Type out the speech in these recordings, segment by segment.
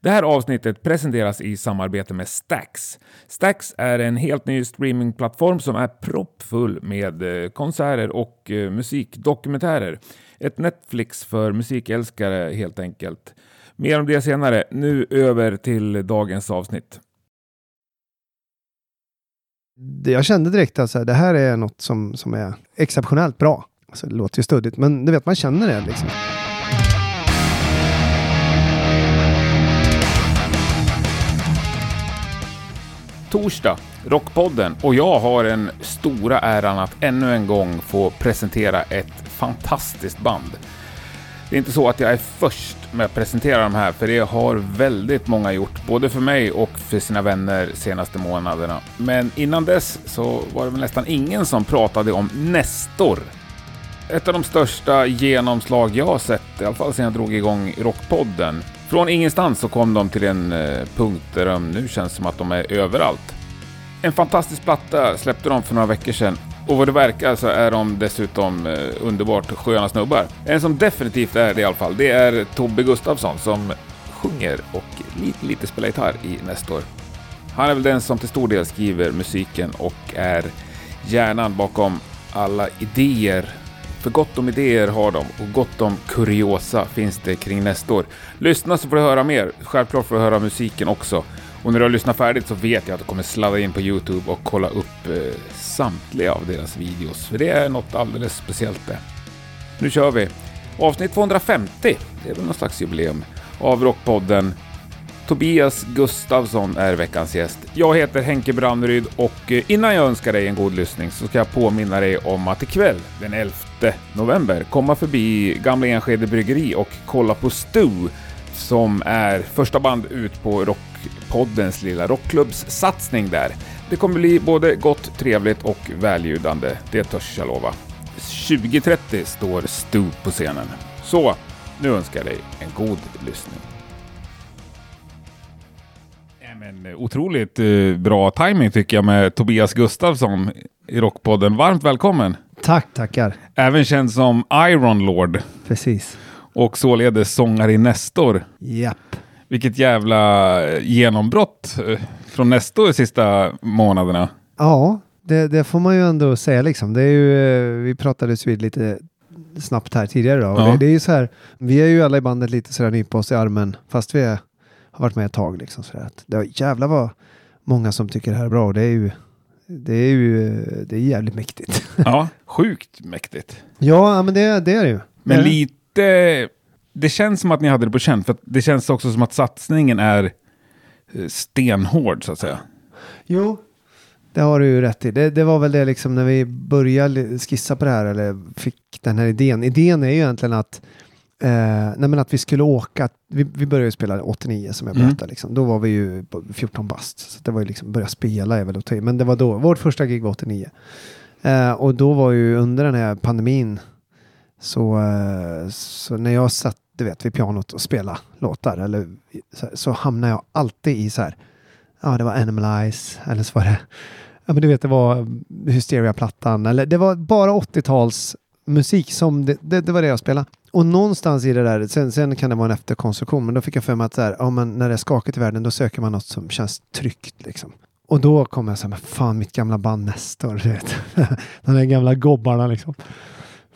Det här avsnittet presenteras i samarbete med Stax. Stax är en helt ny streamingplattform som är proppfull med eh, konserter och eh, musikdokumentärer. Ett Netflix för musikälskare helt enkelt. Mer om det senare. Nu över till dagens avsnitt. Jag kände direkt att det här är något som, som är exceptionellt bra. Alltså, det låter ju stödigt, men du vet, man känner det liksom. Torsdag, Rockpodden, och jag har den stora äran att ännu en gång få presentera ett fantastiskt band. Det är inte så att jag är först med att presentera de här, för det har väldigt många gjort, både för mig och för sina vänner senaste månaderna. Men innan dess så var det väl nästan ingen som pratade om Nestor. Ett av de största genomslag jag har sett, i alla fall sedan jag drog igång Rockpodden. Från ingenstans så kom de till en eh, punkt där de nu känns som att de är överallt. En fantastisk platta släppte de för några veckor sedan och vad det verkar så är de dessutom eh, underbart sköna snubbar. En som definitivt är det i alla fall, det är Tobbe Gustafsson som sjunger och lite, lite spelar gitarr i Nestor. Han är väl den som till stor del skriver musiken och är hjärnan bakom alla idéer för gott om idéer har de och gott om kuriosa finns det kring nästa år. Lyssna så får du höra mer. Självklart får du höra musiken också. Och när du har lyssnat färdigt så vet jag att du kommer sladda in på Youtube och kolla upp eh, samtliga av deras videos. För det är något alldeles speciellt det. Nu kör vi! Avsnitt 250, det är väl någon slags jubileum, av Rockpodden Tobias Gustavsson är veckans gäst. Jag heter Henke Branneryd och eh, innan jag önskar dig en god lyssning så ska jag påminna dig om att ikväll den 11 november komma förbi Gamla Enskede Bryggeri och kolla på Stu som är första band ut på Rockpoddens lilla rockklubbssatsning där. Det kommer bli både gott, trevligt och välljudande, det törs jag lova. 20.30 står Stu på scenen. Så, nu önskar jag dig en god lyssning. Otroligt eh, bra timing tycker jag med Tobias Gustafsson i Rockpodden. Varmt välkommen! Tack, tackar. Även känd som Iron Lord. Precis. Och således sångare i Nestor. Japp. Vilket jävla eh, genombrott eh, från Nestor de sista månaderna. Ja, det, det, får man ju ändå säga liksom. Det är ju, vi pratades vid lite snabbt här tidigare då. Ja. Det, det, är ju så här, vi är ju alla i bandet lite sådär nypa oss i armen fast vi är har varit med ett tag. Liksom, så att det, jävlar vad många som tycker det här är bra. Det är ju, det är ju det är jävligt mäktigt. Ja, sjukt mäktigt. Ja, men det, det är det ju. Men lite, det känns som att ni hade det på känn. För det känns också som att satsningen är eh, stenhård så att säga. Jo, det har du ju rätt i. Det, det, var väl det liksom när vi började skissa på det här eller fick den här idén. Idén är ju egentligen att Eh, nej men att vi skulle åka, vi, vi började spela 89 som jag mm. berättade, mm. liksom. då var vi ju 14 bast. Så det var ju liksom, börja spela är väl att Men det var då, vårt första gig var 89. Eh, och då var ju under den här pandemin, så, eh, så när jag satt du vet, vid pianot och spela låtar, eller, så, så hamnade jag alltid i så här, ja det var Animalize, eller så var det, ja men du vet det var Hysteria-plattan, eller det var bara 80-tals musik som, det, det, det var det jag spelade. Och någonstans i det där, sen, sen kan det vara en efterkonstruktion, men då fick jag för mig att så här, ja, men när det är skakigt i världen, då söker man något som känns tryggt. Liksom. Och då kom jag så här, men fan mitt gamla band Nestor, du vet. De där gamla gobbarna liksom.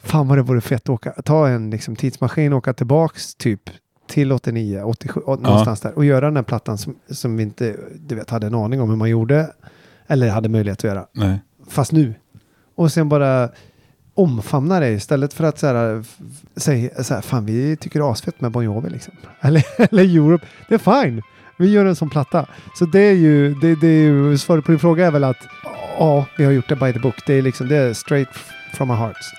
Fan vad det vore fett att åka, ta en liksom, tidsmaskin och åka tillbaks typ till 89, 87, ja. någonstans där och göra den här plattan som, som vi inte du vet, hade en aning om hur man gjorde eller hade möjlighet att göra. Nej. Fast nu. Och sen bara omfamna det istället för att så här, säga så här, fan vi tycker det är asfett med Bon Jovi liksom. Eller, eller Europe, det är fine. Vi gör en sån platta. Så det är ju, det, det är ju, svaret på din fråga är väl att ja, vi har gjort det by the book. Det är liksom, det är straight from our hearts.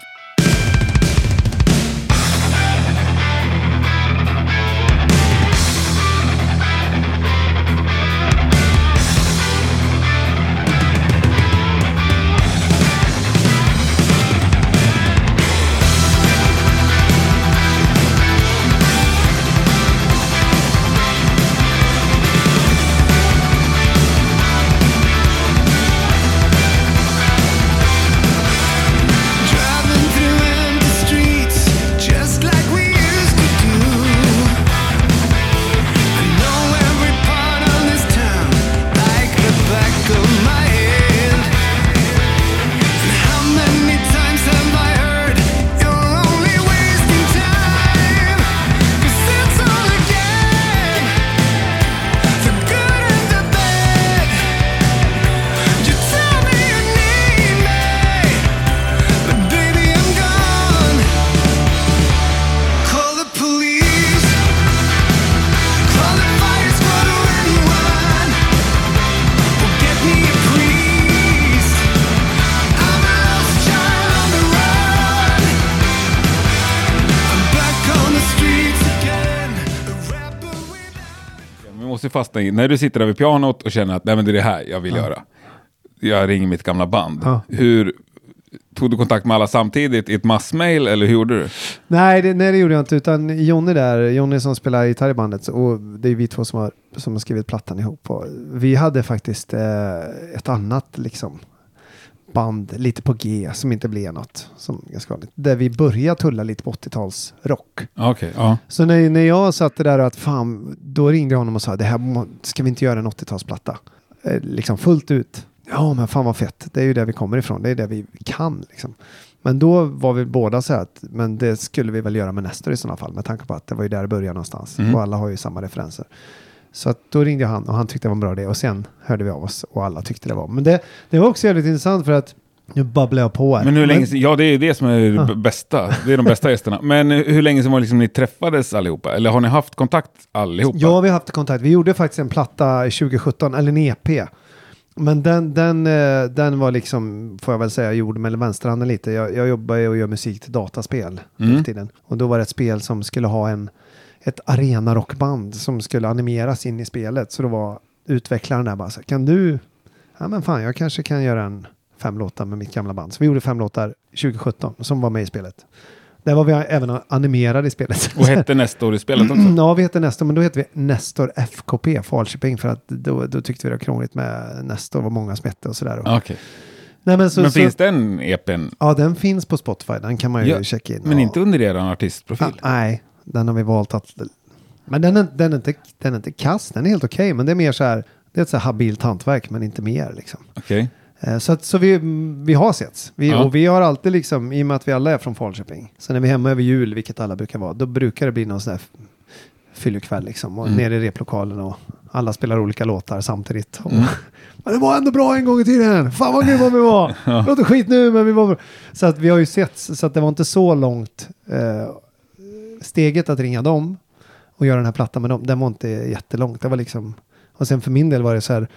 Fastna i, när du sitter där vid pianot och känner att nej, men det är det här jag vill göra. Jag ringer mitt gamla band. Ja. Hur Tog du kontakt med alla samtidigt i ett massmail eller hur gjorde du? Nej det, nej, det gjorde jag inte. Utan Jonny där, Jonny som spelar gitarr i bandet, och det är vi två som har, som har skrivit plattan ihop. Och vi hade faktiskt eh, ett annat liksom, band, lite på G, som inte blev något. Som ganska vanligt. Där vi började tulla lite på 80-tals rock. Okej, ja. Så när, när jag satt där och att fan, då ringde jag honom och sa det här ska vi inte göra en 80-talsplatta? Eh, liksom fullt ut. Ja, men fan vad fett. Det är ju där vi kommer ifrån. Det är det vi kan liksom. Men då var vi båda så här att men det skulle vi väl göra med Nestor i sådana fall med tanke på att det var ju där det började någonstans Mm. och alla har ju samma referenser. Så att då ringde han och han tyckte det var en bra idé och sen hörde vi av oss och alla tyckte det var. Men det, det var också jävligt intressant för att nu babblar jag på här. Men hur länge ja det är det som är det bästa, det är de bästa gästerna. Men hur länge sedan var liksom ni träffades allihopa? Eller har ni haft kontakt allihopa? Ja, vi har haft kontakt. Vi gjorde faktiskt en platta 2017, eller en EP. Men den, den, eh, den var liksom, får jag väl säga, gjord med vänsterhanden lite. Jag, jag jobbar ju och gör musik till dataspel Mm. tiden. Och då var det ett spel som skulle ha en, ett arena-rockband som skulle animeras in i spelet. Så då var utvecklaren där bara så här, kan du, ja men fan jag kanske kan göra en fem låtar med mitt gamla band. Så vi gjorde fem låtar 2017 som var med i spelet. Där var vi även animerade i spelet. Och hette Nestor i spelet också? Ja, vi heter Nestor, men då heter vi Nestor FKP, Falköping, för att då, då tyckte vi det var krångligt med Nestor, var många som hette och sådär. Och- Okej. Nej, men så, Men så, finns den EPn? Ja, den finns på Spotify, den kan man ju Ja, checka in. Men ja. inte under er artistprofil? Nej, den har vi valt att... Men den är, den är, inte, den är inte kass, den är helt okej, men det är mer så här, det är ett så här habilt hantverk, men inte mer liksom. Okej. Eh, Så, att, så vi, vi har setts. Vi, Ja. Och vi har alltid liksom, i och med att vi alla är från Falköping, så när vi är hemma över jul, vilket alla brukar vara, då brukar det bli någon sån där fyllekväll liksom. Och Mm. nere i replokalen och alla spelar olika låtar samtidigt. Och, Mm. men det var ändå bra en gång i tiden. Fan vad grymma vi var. Det låter skit nu men vi var bra. Så att vi har ju sett så att det var inte så långt eh, steget att ringa dem och göra den här plattan med dem. Den var inte jättelångt. Det var liksom och sen för min del var det så här.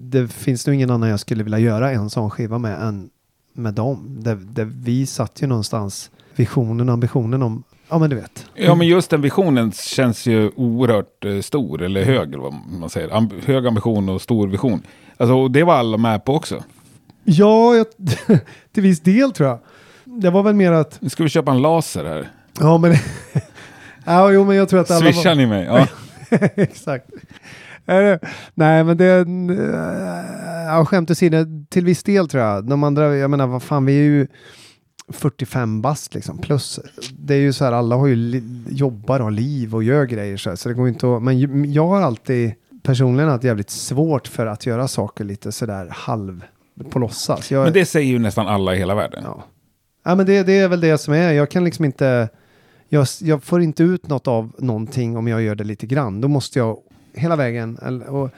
Det finns nog ingen annan jag skulle vilja göra en sån skiva med än med dem. Där, där vi satt ju någonstans visionen och ambitionen om, ja men du vet. Ja, men just den visionen känns ju oerhört eh, stor, eller hög, vad man säger. Amb hög ambition och stor vision. Alltså, och det var alla med på också. Ja, jag, till viss del tror jag. Det var väl mer att, Nu ska vi köpa en laser här. Ja men, ja jo men jag tror att alla var... Swishar ni mig? Ja. Exakt. Nej, men det... Ja, skämt åsido, till viss del tror jag. De andra, jag menar, vad fan, vi är ju 45 bast liksom, plus. Det är ju så här, alla har ju jobbar och liv och gör grejer så här, så det går inte att... Men jag har alltid personligen haft jävligt svårt för att göra saker lite sådär halv på låtsas. Jag, Men det säger ju nästan alla i hela världen. Ja, ja men det, det är väl det som är. Jag kan liksom inte... Jag, jag får inte ut något av någonting om jag gör det lite grann. Då måste jag hela vägen... Och,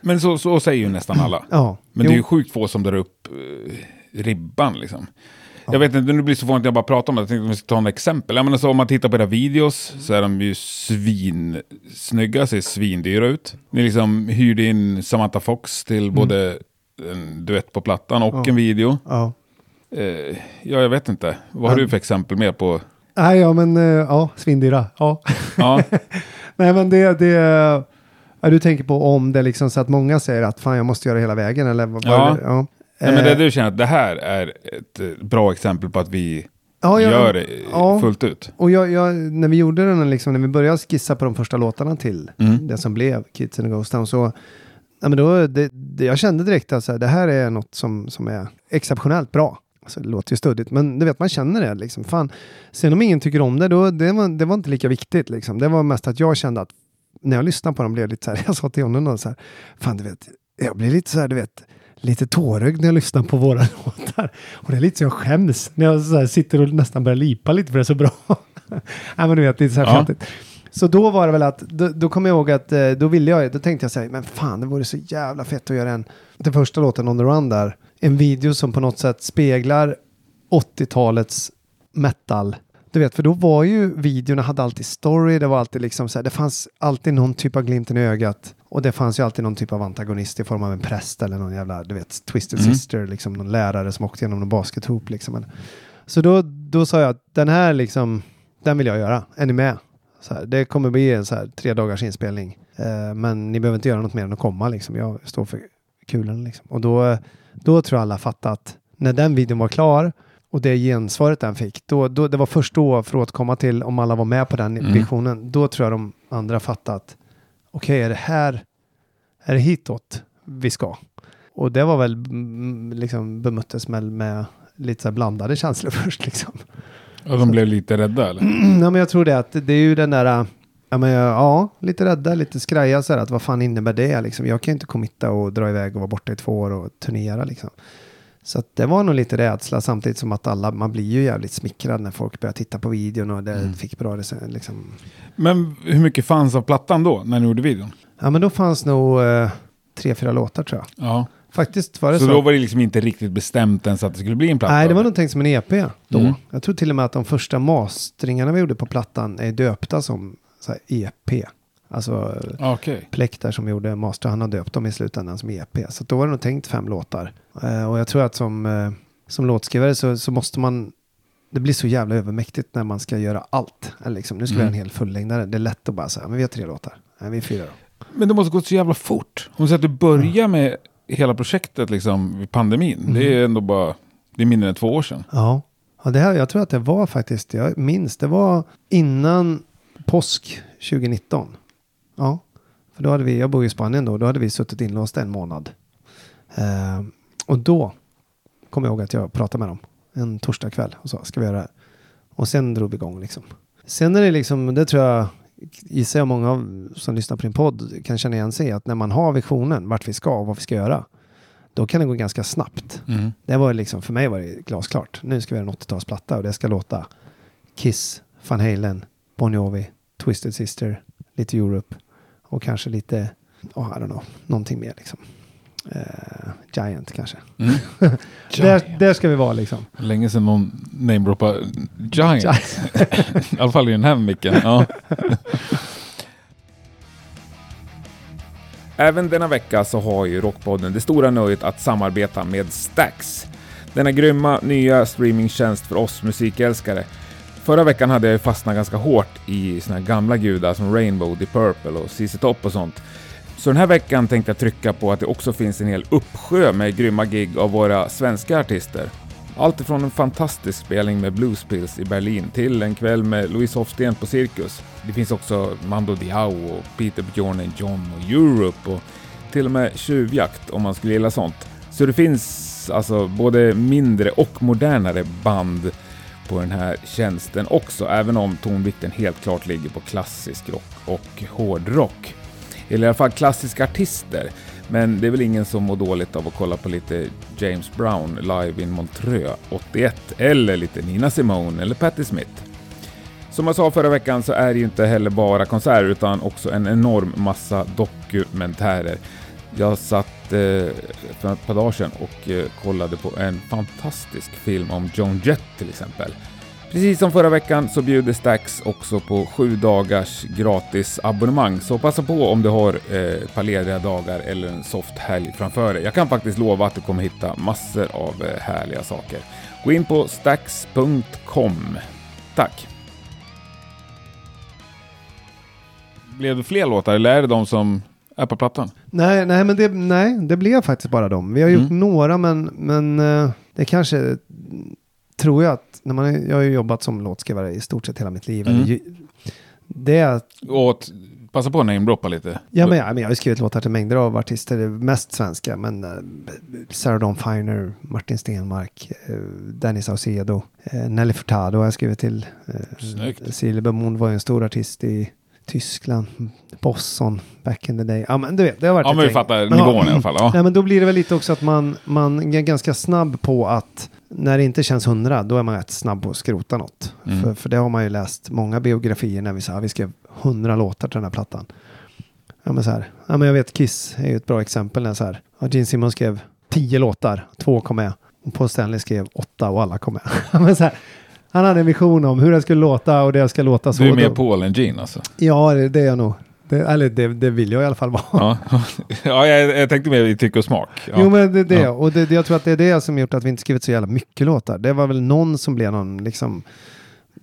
Men så, så säger ju nästan alla. ja, Men jo, det är ju sjukt få som drar upp eh, ribban liksom. Jag vet inte, nu blir det så fånigt att jag bara pratar om det. Jag tänkte att vi ska ta en exempel. Jag menar, så om man tittar på era videos så är de ju svinsnygga, ser svindyra ut. Ni liksom hyrde in Samantha Fox till både en duett på plattan och Ja. en video. ja. Eh, ja, jag vet inte. Vad har Ja. du för exempel mer på? Nej, ja men eh, ja, svindyra. Ja. Ja, Nej, men det... det ja, du tänker på om det liksom så att många säger att fan jag måste göra hela vägen eller vad Ja. det? ja. Nej, men det Eh, du känner att det här är ett eh, bra exempel på att vi ja, ja, gör det fullt ut. Och jag, jag, när vi gjorde den, liksom, när vi började skissa på de första låtarna till Mm. det som blev Kids in the Ghost Town, så ja, men då, det, det, jag kände direkt att så här, det här är något som, som är exceptionellt bra. Alltså, det låter ju stödigt, men du vet, man känner det. Liksom. Fan. Sen om ingen tycker om det, då, det, var, det var inte lika viktigt. Liksom. Det var mest att jag kände att när jag lyssnade på dem blev jag lite så här, jag sa till honom så här, fan du vet, jag blir lite så här, du vet, lite tårögd när jag lyssnar på våra låtar. Och det är lite så jag skäms när jag så sitter och nästan börjar lipa lite för det är så bra. Nej men du vet, lite så här Ja. fjantigt. Så då var det väl att, då, då kommer jag ihåg att eh, då ville jag, då tänkte jag så här, men fan det vore så jävla fett att göra en, den första låten On the Run där, en video som på något sätt speglar 80-talets metal. Du vet, för då var ju videorna hade alltid story, det var alltid liksom så här, det fanns alltid någon typ av glimten i ögat. Och det fanns ju alltid någon typ av antagonist i form av en präst eller någon jävla, du vet, Twisted Mm. Sister, liksom någon lärare som åkte genom någon baskethop liksom. Men- Så då, då sa jag att den här liksom, den vill jag göra, är ni med? Så här, det kommer bli en så här tre dagars inspelning. Eh, men ni behöver inte göra något mer än att komma liksom. Jag står för kulorna liksom. Och då, då tror jag alla fattat att när den videon var klar och det gensvaret den fick, då, då, det var först då, för att återkomma till om alla var med på den Mm. visionen, då tror jag de andra fattat att okej, är det här, är det hitåt vi ska? Och det var väl mm, liksom bemöttes med, med lite så blandade känslor först liksom. Och de blev lite rädda eller? ja, men jag tror det att det är ju den där, äh, ja, men, ja lite rädda, lite skraja så här att vad fan innebär det liksom? Jag kan ju inte committa och dra iväg och vara borta i två år och turnera liksom. Så det var nog lite rädsla samtidigt som att alla, man blir ju jävligt smickrad när folk börjar titta på videon och det Mm. fick bra rec- liksom. Men hur mycket fanns av plattan då, när ni gjorde videon? Ja, men då fanns nog eh, tre, fyra låtar tror jag. Ja. Faktiskt var det Så, så. då var det liksom inte riktigt bestämt ens att det skulle bli en platta? Nej, det var nog tänkt som en EP då. Mm. Jag tror till och med att de första mastringarna vi gjorde på plattan är döpta som så EP. Alltså Okej. Pleck där som gjorde master, han har döpt dem i slutändan som EP. Så då var det nog tänkt fem låtar. Eh, och jag tror att som, eh, som låtskrivare så, så måste man, det blir så jävla övermäktigt när man ska göra allt. Eller liksom, nu ska vi Mm. göra en hel fullängdare. Det är lätt att bara säga, men vi har tre låtar. Nej, vi är fyra då. Men det måste gått så jävla fort. Om du säger att du börjar med hela projektet liksom vid pandemin. Mm. Det är ändå bara, det är mindre än två år sedan. Ja, ja det här, jag tror att det var faktiskt, jag minns, det var innan påsk 2019. Ja, för då hade vi, jag bor i Spanien då, då hade vi suttit inlåsta en månad. Eh, och då kom jag ihåg att jag pratade med dem en torsdag kväll och sa, ska vi göra det här? Och sen drog vi igång liksom. Sen är det liksom, det tror jag, gissar jag många av, som lyssnar på din podd kan känna igen sig att när man har visionen, vart vi ska och vad vi ska göra, då kan det gå ganska snabbt. Mm. Det var liksom, för mig var det glasklart. Nu ska vi göra en 80-talsplatta och det ska låta Kiss, Van Halen, Bon Jovi, Twisted Sister, lite Europe och kanske lite, oh, I don't know, någonting mer liksom. Eh, Giant kanske. Mm. Där, där ska vi vara liksom. Länge sedan någon namedroppade Giant. I alla fall i den här micken. Ja. Även denna vecka så har ju Rockpodden det stora nöjet att samarbeta med Stax. Denna grymma nya streamingtjänst för oss musikälskare. Förra veckan hade jag ju fastnat ganska hårt i såna här gamla gudar som Rainbow, Deep Purple och ZZ Top och sånt. Så den här veckan tänkte jag trycka på att det också finns en hel uppsjö med grymma gig av våra svenska artister. Allt ifrån en fantastisk spelning med Bluespills i Berlin till en kväll med Louise Hofsten på Cirkus. Det finns också Mando Diao och Peter Bjorn John och Europe och till och med Tjuvjakt om man skulle gilla sånt. Så det finns alltså både mindre och modernare band på den här tjänsten också, även om tonvikten helt klart ligger på klassisk rock och hårdrock. Eller i alla fall klassiska artister. Men det är väl ingen som mår dåligt av att kolla på lite James Brown live in Montreux 81 eller lite Nina Simone eller Patti Smith. Som jag sa förra veckan så är det ju inte heller bara konserter utan också en enorm massa dokumentärer. Jag satt Eh, för ett par dagar sedan och eh, kollade på en fantastisk film om Joan Jett till exempel. Precis som förra veckan så bjuder Stax också på sju dagars gratis abonnemang, så passa på om du har eh, ett par lediga dagar eller en soft helg framför dig. Jag kan faktiskt lova att du kommer hitta massor av härliga saker. Gå in på stax.com. Tack! Blev det fler låtar eller är det de som är på plattan? Nej, nej, men det, nej, det blev faktiskt bara dem. Vi har gjort Mm. några, men, men eh, det kanske, tror jag att, när man, jag har ju jobbat som låtskrivare i stort sett hela mitt liv. Mm. Det Och passa på att namedroppa lite. Ja, men, ja, men jag har ju skrivit låtar till mängder av artister, mest svenska, men uh, Sarah Dawn Finer, Martin Stenmark, uh, Danny Saucedo, uh, Nelly Furtado har jag skrivit till. Uh, Silbermond var ju en stor artist i Tyskland, Bosson, back in the day. Ja, men du vet, det har varit Ja, men vi fattar Ja. nivån i alla fall. Ja. Nej, men då blir det väl lite också att man, man är ganska snabb på att när det inte känns hundra, då är man rätt snabb på att skrota något. Mm. För, för det har man ju läst många biografier när vi sa att vi skrev hundra låtar till den här plattan. Ja men så här, ja men jag vet Kiss är ju ett bra exempel när så här, ja, Gene Simmons skrev tio låtar, två kom med. Och Paul Stanley skrev åtta och alla kom med. Ja, men så här, han hade en vision om hur det skulle låta och det ska låta så. Du är mer Paul än Gene alltså? Ja, det, det är jag nog. Det, eller det, det vill jag i alla fall vara. Ja, ja jag, jag tänkte mer i tycke och smak. Ja. Jo men det är det. Ja. Och det, det, jag tror att det är det som gjort att vi inte skrivit så jävla mycket låtar. Det var väl någon som blev någon liksom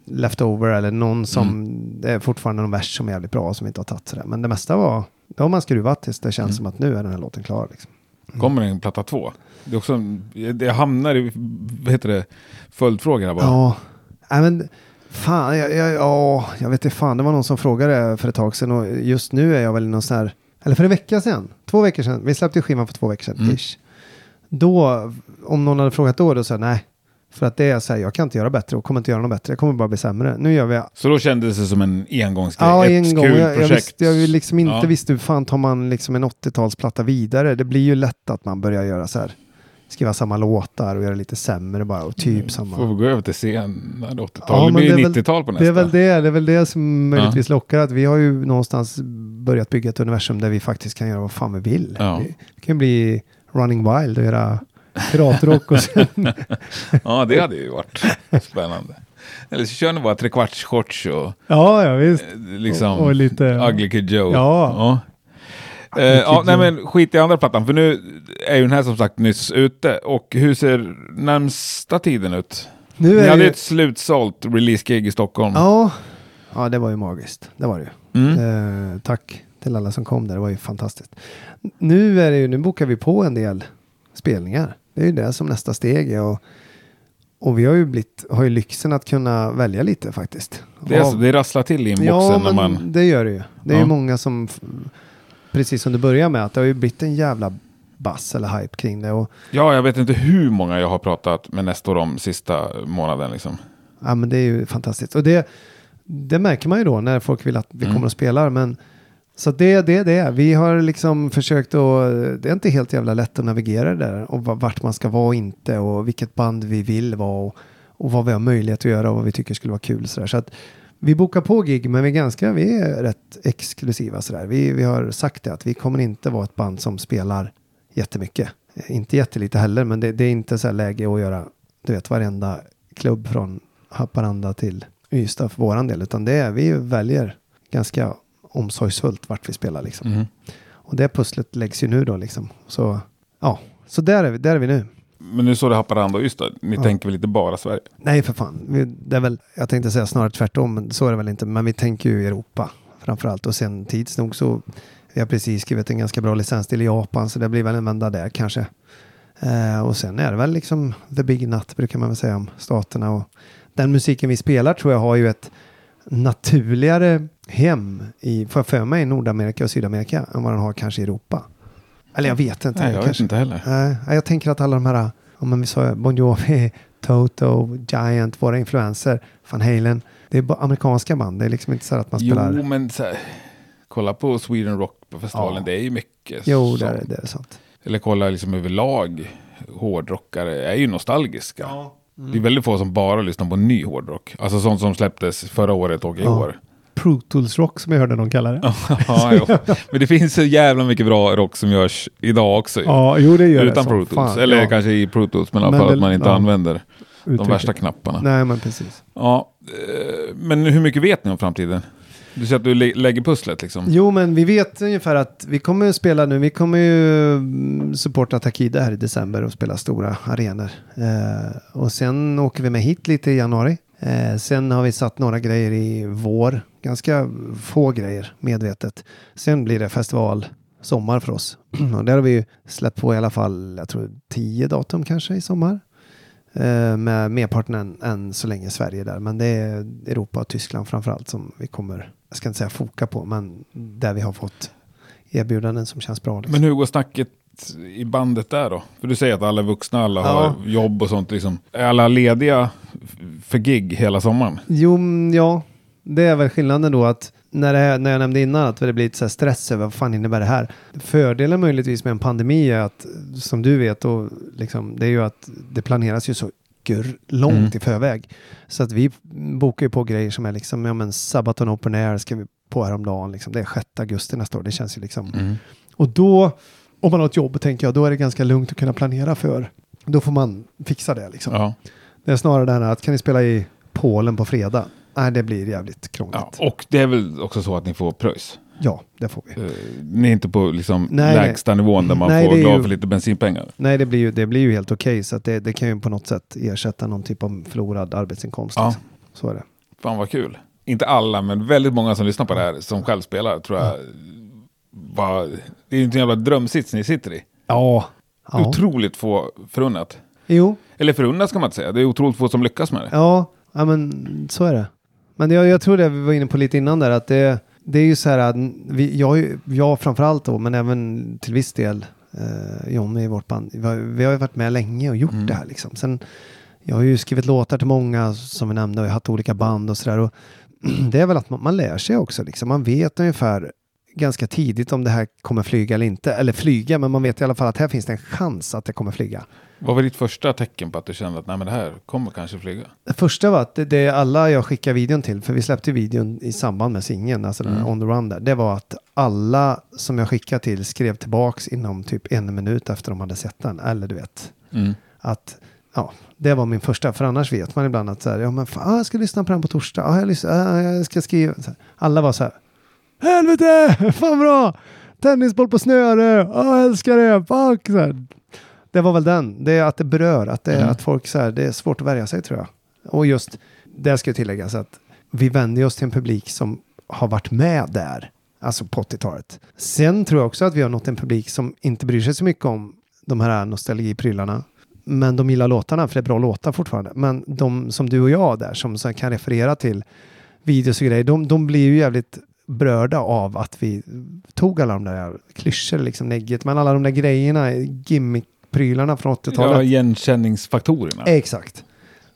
leftover eller någon som Mm. det är fortfarande någon vers som är jävligt bra som inte har tagit sådär. Men det mesta var då har man skruvat tills det känns Mm. som att nu är den här låten klar. Liksom. Kommer en platta två? Det är också, det hamnar i, vad heter det, följdfrågorna bara. Ja, Nej, men fan, jag, jag, ja, jag vet inte fan, det var någon som frågade för ett tag sedan och just nu är jag väl i någon sån här, eller för en vecka sedan, två veckor sedan, vi släppte skivan för två veckor sedan, Mm. ish. Då, om någon hade frågat då, då sa jag nej. För att det är så här, jag kan inte göra bättre och kommer inte göra något bättre, jag kommer bara bli sämre. Nu gör vi Så då kändes det som en engångsgrej, Ja, en gång. Jag, jag, visste, jag liksom inte Ja. visste hur fan tar man liksom en 80-talsplatta vidare. Det blir ju lätt att man börjar göra så här. Skriva samma låtar och göra lite sämre bara och typ samma. Får vi gå över till senare 80-tal? Ja, det blir ju det är väl- 90-tal på nästa. Det är väl det, det är väl det som möjligtvis lockar. Att vi har ju någonstans börjat bygga ett universum där vi faktiskt kan göra vad fan vi vill. Ja. Vi kan bli running wild och göra piratrock och sen... Ja, det hade ju varit spännande. Eller så kör ni bara trekvarts-shorts och ja, ja visst. eh, liksom Och- och lite- Ugly Kid Joe. Ja. ja. Eh, ja, nej men skit i andra plattan, för nu är ju den här som sagt nyss ute. Och hur ser närmsta tiden ut? Nu Ni är hade ju... ett slutsålt release-gig i Stockholm. Ja. ja, det var ju magiskt. Det var det ju. Mm. Eh, tack till alla som kom där, det var ju fantastiskt. Nu, är det ju, nu bokar vi på en del spelningar. Det är ju det som nästa steg är. Och, och vi har ju, blivit, har ju lyxen att kunna välja lite faktiskt. Det, är Av- alltså, det rasslar till i inboxen ja, när men man... det gör det ju. Det är Ja. ju många som, precis som du börjar med, att det har ju blivit en jävla bass eller hype kring det. Och, Ja, jag vet inte hur många jag har pratat med Nestor om sista månaden liksom. ja, men det är ju fantastiskt. Och det, det märker man ju då när folk vill att vi Mm. kommer och spelar. Men, så det det är det. Vi har liksom försökt att, det är inte helt jävla lätt att navigera det där. Och va- vart man ska vara och inte och vilket band vi vill vara. Och, och vad vi har möjlighet att göra och vad vi tycker skulle vara kul. Så, där. så att vi bokar på gig men vi är ganska, vi är rätt exklusiva sådär. Vi, vi har sagt det att vi kommer inte vara ett band som spelar jättemycket. Eh, Inte jättelite heller men det, det är inte så läge att göra, du vet varenda klubb från Haparanda till Ystad för våran del. Utan det är, vi väljer ganska omsorgsfullt vart vi spelar liksom. Mhm. Och det pusslet läggs ju nu då liksom. Så ja, så där är vi, där är vi nu. Men nu står det Haparanda och Ystad. Ni Ja. tänker väl inte bara Sverige? Nej för fan, det är väl, jag tänkte säga snarare tvärtom, men så är det väl inte. Men vi tänker ju Europa framförallt. Och sen tids nog så, vi har precis skrivit en ganska bra licensdeal i Japan, så det blir väl en vända där kanske. Eh, och sen är det väl liksom the big nut brukar man väl säga om staterna. Och den musiken vi spelar tror jag har ju ett naturligare hem i, jag för mig, i Nordamerika och Sydamerika än vad den har kanske i Europa. Eller jag vet inte. Nej, jag vet kanske. inte heller. Nej, jag tänker att alla de här, om vi sa Bon Jovi, Toto, Giant, våra influenser, Van Halen, det är amerikanska band. Det är liksom inte så att man spelar. Jo, men här, kolla på Sweden Rock på festivalen. Ja. Det är ju mycket Jo, det är, det är sant. Eller kolla liksom överlag. Hårdrockare är ju nostalgiska. Mm. Det är väldigt få som bara lyssnar på ny hårdrock. Alltså sånt som släpptes förra året och i Ja. år. Pro Tools Rock som jag hörde någon kalla det. ja, jo. Men det finns så jävla mycket bra rock som görs idag också. Ja, jo det gör Utan det. Pro Tools. fan. Eller ja, kanske i Pro Tools. Men alla Men fall att man inte ja. använder de uttrycket. värsta knapparna. Nej, men precis. Ja, eh, men hur mycket vet ni om framtiden? Du säger att du lä- lägger pusslet liksom. Jo, men vi vet ungefär att vi kommer att spela nu. Vi kommer ju mm, supporta Takida här i december och spela stora arenor. Eh, och sen åker vi med hit lite i januari. Eh, sen har vi satt några grejer i vår. Ganska få grejer medvetet. Sen blir det festival sommar för oss. och där har vi ju släppt på i alla fall, jag tror tio datum kanske i sommar. Eh, med merparten än, än så länge Sverige där. Men det är Europa och Tyskland framförallt som vi kommer, jag ska inte säga foka på, men där vi har fått erbjudanden som känns bra. Liksom. Men hur går snacket i bandet där då? För du säger att alla är vuxna, alla Ja. har jobb och sånt. Liksom. Är alla lediga för gig hela sommaren? Jo, mm, ja, det är väl skillnaden då att när, det, när jag nämnde innan att det blir lite så här stress över vad fan innebär det här. Fördelen möjligtvis med en pandemi är att, som du vet, och liksom, det är ju att det planeras ju så långt Mm. i förväg. Så att vi bokar ju på grejer som är liksom, ja men Sabaton Open Air ska vi på häromdagen, liksom. det är 6 augusti nästa år, det känns ju liksom. Och då, om man har ett jobb, tänker jag, då är det ganska lugnt att kunna planera för. Då får man fixa det liksom. Ja. Det är snarare det här att kan ni spela i Polen på fredag? Nej, det blir jävligt krångligt. ja. Och det är väl också så att ni får pröjs? Ja, det får vi. Eh, Ni är inte på liksom Nej, nej. lägsta nivån där man Nej, får glad ju- för lite bensinpengar? Nej, det blir ju, det blir ju helt okej. så att det, det kan ju på något sätt ersätta någon typ av förlorad arbetsinkomst. Ja. Liksom. Så är det. Fan vad kul. Inte alla, men väldigt många som lyssnar på det här som själv spelar tror jag bara, det är ju en jävla drömsits ni sitter i. Ja. ja. Otroligt få förunnat. Jo, Eller förunnat ska man inte säga, det är otroligt få som lyckas med det. Ja, ja men så är det. Men jag, jag tror det vi var inne på lite innan där att det, det är ju så här att vi, jag, jag framförallt då, men även till viss del eh, Johnny i vårt band. Vi har, vi har ju varit med länge och gjort Mm. det här liksom. Sen, jag har ju skrivit låtar till många som vi nämnde och jag har haft olika band och sådär. Det är väl att man, man lär sig också liksom. Man vet ungefär ganska tidigt om det här kommer flyga eller inte. Eller flyga, men man vet i alla fall att här finns det en chans att det kommer flyga. Vad var ditt första tecken på att du kände att nej, men det här kommer kanske flyga? Det första var att det, det är alla jag skickar videon till, för vi släppte videon i samband med singeln, alltså den Mm. on the run där. Det var att alla som jag skickade till skrev tillbaks inom typ en minut efter de hade sett den. Eller du vet, Mm. att ja, det var min första. För annars vet man ibland att så här, ja men fan, jag ska lyssna på den på torsdag. Ah, jag, lyssnar, jag ska skriva. Alla var så här, helvete, fan bra, tennisboll på snöre, jag älskar det, fuck. Så här. Det var väl den, det är att det berör, att, det, Mm. att folk så här, det är svårt att värja sig tror jag. Och just, det ska tilläggas att vi vänder oss till en publik som har varit med där, alltså på 80-talet. Sen tror jag också att vi har nått en publik som inte bryr sig så mycket om de här nostalgiprylarna. Men de gillar låtarna, för det är bra låtar fortfarande. Men de som du och jag där, som här kan referera till videos och grejer, de, de blir ju jävligt berörda av att vi tog alla de där klyschor, liksom negget, men alla de där grejerna, gimmick-prylarna från 80-talet. Ja, igenkänningsfaktorerna. Exakt.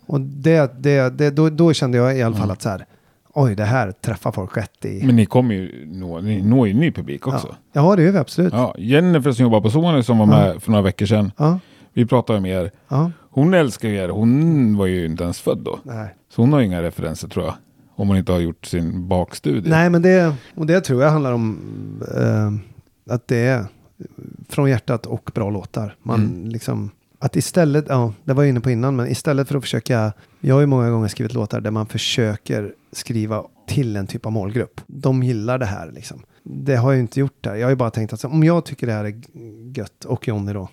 Och det, det, det, då, då kände jag i alla fall Mm. att så här, oj, det här träffar folk rätt i. Men ni kommer ju nå, ni når ju ny publik också. ja. ja, det gör vi absolut. Ja. Jennifer som jobbar på Sony som var med för några veckor sedan. Ja. Vi pratade med er. Hon älskar ju er. Hon var ju inte ens född då. Nej. Så hon har inga referenser tror jag. Om hon inte har gjort sin bakstudie. Nej, men det, och det tror jag handlar om eh, att det är från hjärtat och bra låtar. Man Mm. liksom, att istället, ja, det var jag inne på innan, men istället för att försöka, jag har ju många gånger skrivit låtar där man försöker skriva till en typ av målgrupp. De gillar det här liksom. Det har jag inte gjort där. Jag har ju bara tänkt att så, om jag tycker det här är gött, och Johnny då,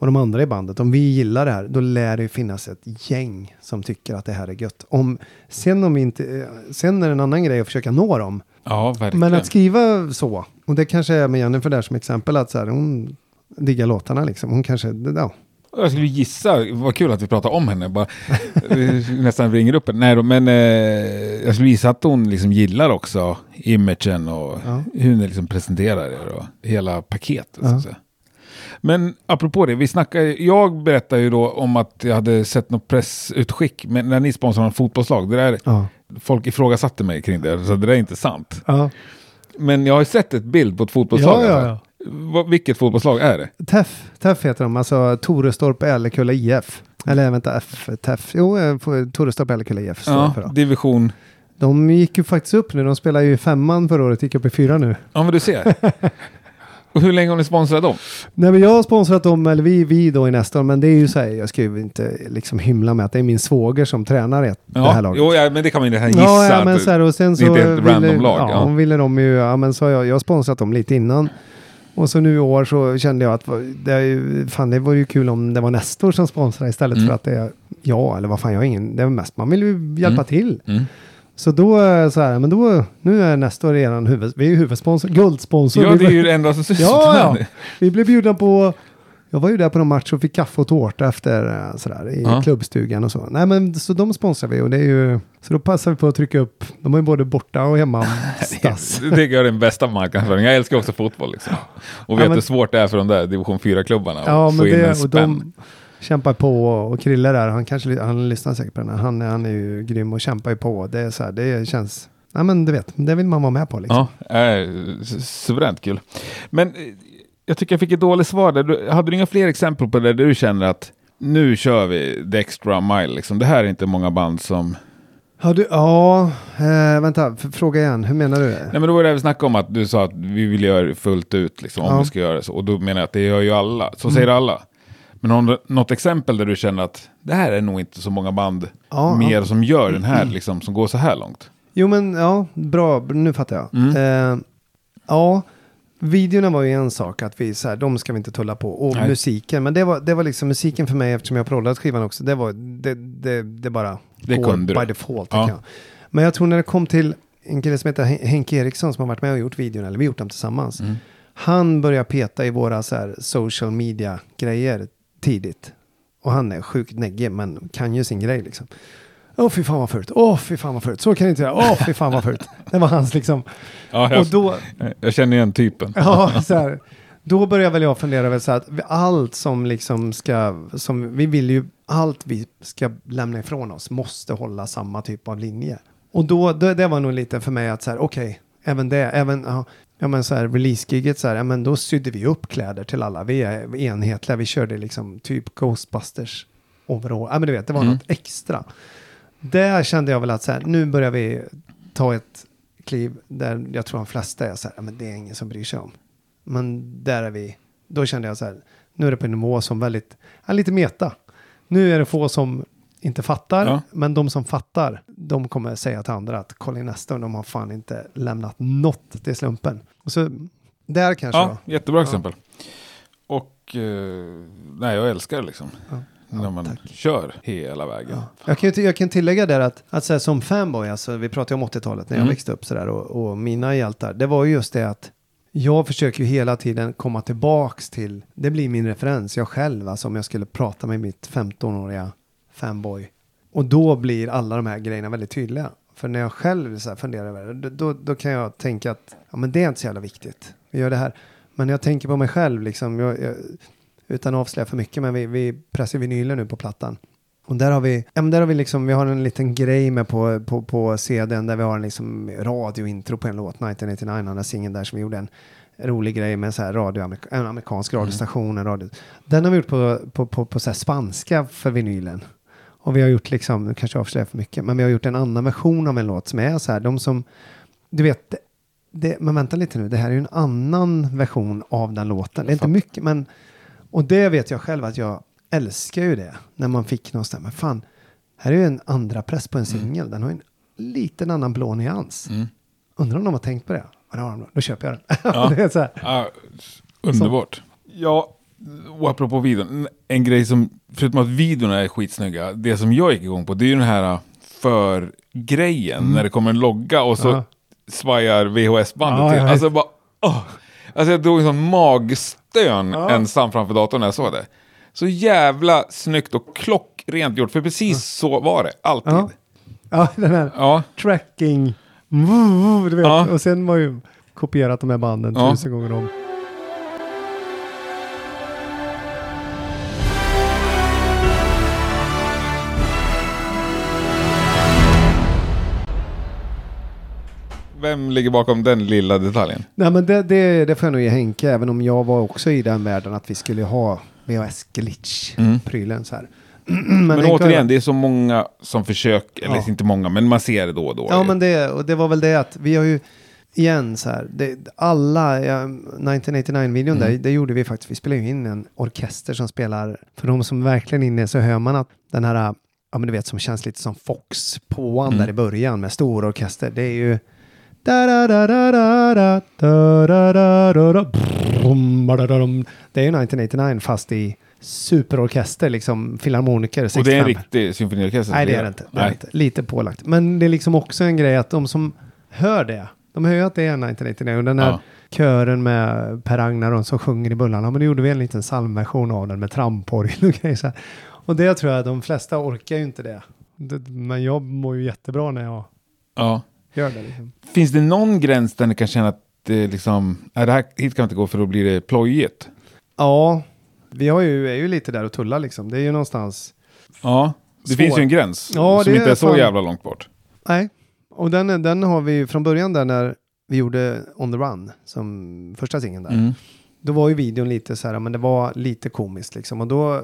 och de andra i bandet, om vi gillar det här, då lär det ju finnas ett gäng som tycker att det här är gött. Om, sen, om vi inte, eh, sen är det en annan grej att försöka nå dem. Ja, verkligen. Men att skriva så, och det kanske är med Jennifer där som exempel, att så här, hon diggar låtarna liksom. Hon kanske, ja. Jag skulle gissa, vad kul att vi pratar om henne, bara, nästan ringer upp henne. Nej då, men eh, jag skulle gissa att hon liksom gillar också imagen och Ja. hur ni liksom presenterar er och hela paketet. Så Ja. att säga. Men apropå det, vi snackar, jag berättade ju då om att jag hade sett något pressutskick men när ni sponsrade en fotbollslag. Det där, Ja. folk ifrågasatte mig kring det, så det där är inte sant. ja. Men jag har ju sett ett bild på ett fotbollslag. Ja, ja, alltså. Vad- Vilket fotbollslag är det? TEF, TEF heter de, alltså Torestorp Älekulla IF. Eller vänta, F, TEF. Jo, eh, Torestorp Älekulla IF står det för. Ja, Då. division... De gick ju faktiskt upp nu, de spelar ju femman förra året, gick upp i fyra nu. Ja, men du ser. och hur länge har ni sponsrat dem? Nej men jag har sponsrat dem, eller vi, vi då i Nestor, men det är ju så här, jag ska ju inte liksom hymla med att det är min svåger som tränar ett, det här Ja, laget. jo, ja, men det kan man ju gissa. Ja, ja men så här, och sen det så är inte ett ville, random lag, Ja, ja. hon ville de ju, ja men så har jag, jag har sponsrat dem lite innan. Och så nu i år så kände jag att det, är ju, fan, det vore ju kul om det var Nestor som sponsrade istället Mm. för att det är jag, eller vad fan, jag har ingen, det är mest, man vill ju hjälpa Mm. till. Mm. Så då, eh, så här, men då, nu är Nestor redan huvud, vi är huvudsponsor, guldsponsor. Ja, det är ju det enda som syns. Ja, ja. Vi blev bjudna på, jag var ju där på någon match och fick kaffe och tårta efter eh, sådär i Ja. klubbstugan och så. Nej men så de sponsrar vi och det är ju, så då passar vi på att trycka upp, de har ju både borta och hemma stass. Det tycker jag är den bästa marknadsföringen. Jag älskar också fotboll. Liksom. Och vet Ja, men- hur svårt det är för de där division 4-klubbarna Ja att få in en spänn. Kämpar på och Krille där, han kanske, han lyssnar säkert på den här, han, är- han är ju grym och kämpar ju på. Det är så här, det känns, nej men du vet, det vill man vara med på liksom. Ja, äh, su- suveränt kul. Men eh, jag tycker jag fick ett dåligt svar där. Du, hade du inga fler exempel på det där du känner att nu kör vi the extra mile? Liksom. Det här är inte många band som... Ja, du, ja eh, vänta, fråga igen, hur menar du? Nej men då var det vi snackade om att du sa att vi vill göra det fullt ut liksom, om Ja. vi ska göra det så. Och då menar jag att det gör ju alla. Så säger alla. Men har du något exempel där du känner att det här är nog inte så många band Ja, mer ja. som gör den här, liksom, som går så här långt? Jo men ja, bra, nu fattar jag. Mm. Eh, ja, videorna var ju en sak, att vi så här, de ska vi inte tulla på. Och Nej. musiken, men det var, det var liksom musiken för mig, eftersom jag proddat skivan också, det var, det, det, det bara Det kunde du. by default. Ja. Jag. Men jag tror när det kom till en kille som heter Hen- Henke Eriksson som har varit med och gjort videon, eller vi har gjort dem tillsammans. Mm. Han börjar peta i våra så här, social media grejer tidigt. Och han är sjukt neggig men kan ju sin grej liksom. Åh fy fan vad fult, åh fy fan vad fult, så kan jag inte göra, åh fy fan vad fult. Det var hans liksom. Ja, jag, Och då, jag känner igen typen. Ja, så här. Då börjar väl jag fundera över så att vi- allt som liksom ska, som vi vill ju, allt vi ska lämna ifrån oss måste hålla samma typ av linje. Och då, det, det var nog lite för mig att så här, okej, även det, även, ja, ja men så här, release-giget så här, ja men då sydde vi upp kläder till alla, vi är enhetliga, vi körde liksom typ Ghostbusters overall, ja men du vet, det var Mm. något extra. Där kände jag väl att så här, nu börjar vi ta ett kliv där jag tror de flesta är så här, ja, men det är ingen som bryr sig om. Men där är vi, då kände jag så här, nu är det på en nivå som väldigt, ja, lite meta. Nu är det få som inte fattar, Ja. men de som fattar, de kommer säga till andra att nästa och de har fan inte lämnat något till slumpen. Och så där kanske Ja, då. jättebra Ja. exempel. Och eh, nej, jag älskar det liksom. Ja. När man tack. kör hela vägen. Ja. Jag, kan jag kan tillägga där att, att så här, som fanboy, alltså, vi pratar ju om 80-talet när jag Mm. växte upp sådär och, och mina hjältar, det var ju just det att jag försöker ju hela tiden komma tillbaks till, det blir min referens, jag själv, alltså om jag skulle prata med mitt 15-åriga fanboy. Och då blir alla de här grejerna väldigt tydliga. För när jag själv så funderar över det, då, då, kan jag tänka att ja, men det är inte så jävla viktigt. Vi gör det här. Men när jag tänker på mig själv, liksom, jag, jag, utan att avslöja för mycket, men vi, vi pressar vinyler nu på plattan. Och där har vi, ja, men där har vi liksom, vi har en liten grej med på, på, på CDn där vi har en liksom radiointro på en låt, 1989, den där singeln där som vi gjorde en rolig grej med så här radio, en amerikansk radiostation, en radio. Den har vi gjort på, på, på, på så spanska för vinylen. Och vi har gjort liksom, nu kanske jag avslöjar för mycket, men vi har gjort en annan version av en låt som är så här, de som, du vet, det, men vänta lite nu, det här är ju en annan version av den låten. Det är inte mycket, men, och det vet jag själv att jag älskar ju det, när man fick någonstans, men fan, här är ju en andra press på en singel, den har ju en liten annan blå nyans. Mm. Undrar om de har tänkt på det? Har de. Då köper jag den. Ja. det är så här. Ja, underbart. Ja, och apropå videon. En grej som, förutom att videorna är skitsnygga, det som jag gick igång på, det är ju den här för-grejen. När det kommer en logga och så Mm. Ja. svajar VHS-bandet Ja, till. jag. Alltså bara, åh. Alltså jag drog en sån magstön Ja. ensam framför datorn när jag såg det. Så jävla snyggt och klockrent gjort, för precis så var det, alltid. Ja. ja, den här Ja, tracking. Du vet. Och sen var ju kopierat de här banden tusen gånger om. Vem ligger bakom den lilla detaljen? Nej men det, det, det får jag nog ge Henke, även om jag var också i den världen att vi skulle ha VHS-glitch-prylen så här. men Men, återigen, det är så många som försöker, eller Ja. inte många, men man ser det då och då. Ja men det, och det var väl det att vi har ju, igen så här, det, alla, ja, 1989-videon där, det gjorde vi faktiskt, vi spelade ju in en orkester som spelar, för de som verkligen är inne så hör man att den här, ja men du vet som känns lite som Fox på Mm. där i början med stor orkester, det är ju det är ju 1989 fast i superorkester, liksom filharmoniker. Och det är en riktig symfoniorkester? Nej, det är det inte. Det är inte. Lite pålagt. Men det är liksom också en grej att de som hör det, de hör ju att det är 1989. den här ja. kören med Per-Agnar som sjunger i Bullarna, men då gjorde vi en liten psalmversion av den med tramporgel och grejer så här. Och det tror jag de flesta orkar ju inte det men jag mår ju jättebra när jag ja gör det. Liksom. Finns det någon gräns där ni kan känna att det liksom, är det här, hit kan vi inte gå för då blir det plojigt? Ja, vi har ju, är ju lite där och tullar liksom. Det är ju någonstans, Ja, det Svår. finns ju en gräns Ja, som det inte är så fan- jävla långt bort. nej. Och den, den har vi från början där när vi gjorde On the Run som första singeln där. Mm. då var ju videon lite så här, men det var lite komiskt liksom. Och då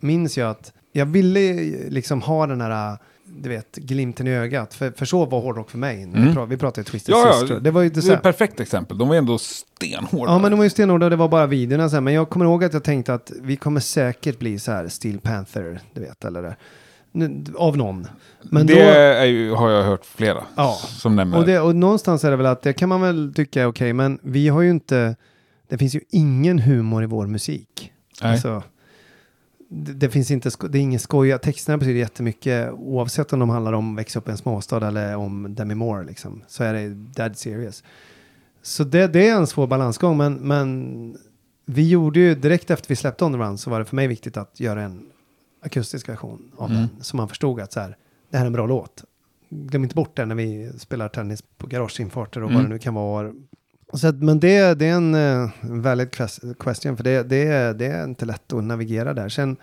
minns jag att jag ville liksom ha den här, du vet, glimten i ögat. För, för så var hårdrock för mig. Mm. Vi, pra, vi pratade Twisted Ja, Sister. ja, Det var ju det är ett perfekt exempel. De var ändå stenhårda. Ja, men de var ju stenhårda och det var bara videorna så här. Men jag kommer ihåg att jag tänkte att vi kommer säkert bli så här Steel Panther, du vet, eller det. Av någon. Men det då, ju, har jag hört flera Ja. som nämner. och, det, och någonstans är det väl att det kan man väl tycka är okej, men vi har ju inte, det finns ju ingen humor i vår musik. Nej. Alltså, det, det finns inte, det är ingen skoja. Texterna betyder jättemycket oavsett om de handlar om växa upp i en småstad eller om Demi Moore liksom. Så är det dead serious. Så det, det är en svår balansgång men, men vi gjorde ju direkt efter vi släppte On the Run så var det för mig viktigt att göra en akustisk version av Mm. den. Så man förstod att så här, det här är en bra låt. Glöm inte bort det när vi spelar tennis på garageinfarter och Mm. vad det nu kan vara. Så att, men det, det är en uh, valid ques- question för det, det, är, det är inte lätt att navigera där. Sen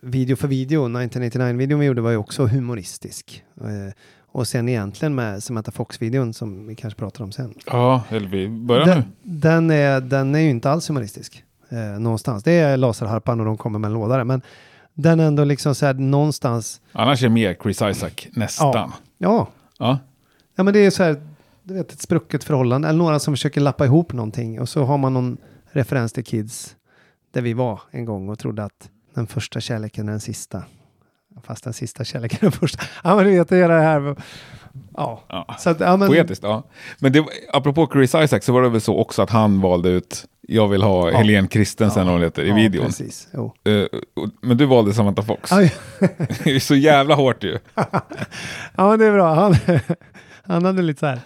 video för video, 1989-videon vi gjorde var ju också humoristisk. Eh, och sen egentligen med Samantha Fox-videon som vi kanske pratar om sen. Ja, eller vi börjar nu. Den, den, är, den är ju inte alls humoristisk eh, någonstans. Det är laserharpan och de kommer med en låda där. Men den är ändå liksom så här någonstans. Annars är det mer Chris Isaac, nästan. Ja. Ja, Ja. ja men det är så här. Du vet ett sprucket förhållande. Eller några som försöker lappa ihop någonting. Och så har man någon referens till Kids. Där vi var en gång och trodde att den första kärleken är den sista. Fast den sista kärleken är den första. Ja men du vet, det är det här. Ja. Ja. Så att, ja men. Poetiskt, ja. Men det, apropå Chris Isaac så var det väl så också att han valde ut, jag vill ha Ja. Helene Christensen, Ja. hon heter, i ja, videon. Precis. Och- men du valde Samantha Fox. Det är så jävla hårt ju. Ja, men det är bra. Han, han hade lite så här.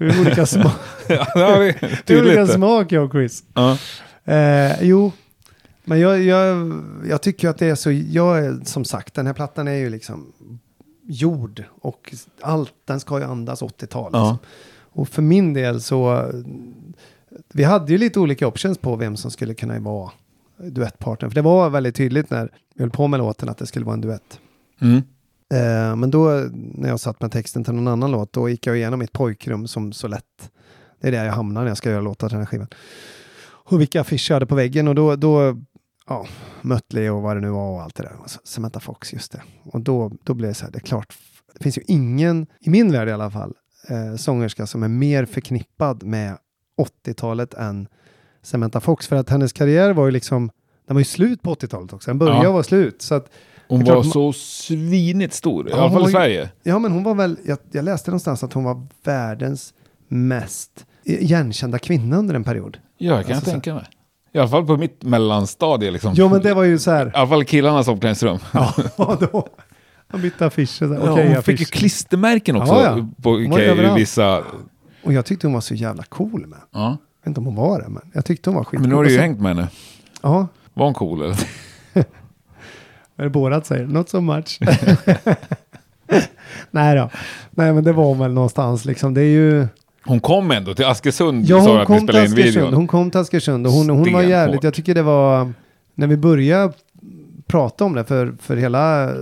Olika, sma ja, olika smak jag och Chris. Ja. Eh, jo, men jag, jag, jag tycker att det är så. Jag är som sagt, den här plattan är ju liksom jord och allt, den ska ju andas 80-tal. Ja. Liksom. Och för min del så, vi hade ju lite olika options på vem som skulle kunna vara duettpartner. För det var väldigt tydligt när vi höll på med låten att det skulle vara en duett. Mm. Eh, men då när jag satt med texten till någon annan låt, då gick jag igenom mitt pojkrum som så lätt. Det är där jag hamnar när jag ska göra låtar till den här skivan. Och vilka affischer jag hade på väggen och då, då ja, Mötley och vad det nu var och allt det där. Och så Samantha Fox, just det. Och då, då blev det så här, det är klart, det finns ju ingen, i min värld i alla fall, eh, sångerska som är mer förknippad med 80-talet än Samantha Fox. För att hennes karriär var ju liksom, den var ju slut på 80-talet också. Den började Ja. vara slut. Så att Hon var man- så svinigt stor, i Ja, alla hon fall i Sverige. Ja, men hon var väl, jag, jag läste någonstans att hon var världens mest igenkända kvinna under en period. Ja, jag kan Alltså, så- tänka mig. I alla fall på mitt mellanstadie liksom. Jo, men det var ju så här. I alla fall killarnas omklädningsrum. Ja, då. Han bytte affischer. här, Ja, hon fick ju klistermärken också. Ja, ja. På Hon överallt. vissa... Och jag tyckte hon var så jävla cool med. Ja. Jag vet inte om hon var det, men jag tyckte hon var skitcool. Men nu har du ju hängt med henne. Ja, Var hon cool eller? Det Borat säger? Not so much. Nej då. Nej, men det var hon väl någonstans liksom. Det är ju... Hon kom ändå till Askersund, Ja, sa hon att ni kom till spelade in Askersund. videon. Hon kom till Askersund och hon, hon var jävligt, jag tycker det var, när vi började prata om det, för, för hela eh,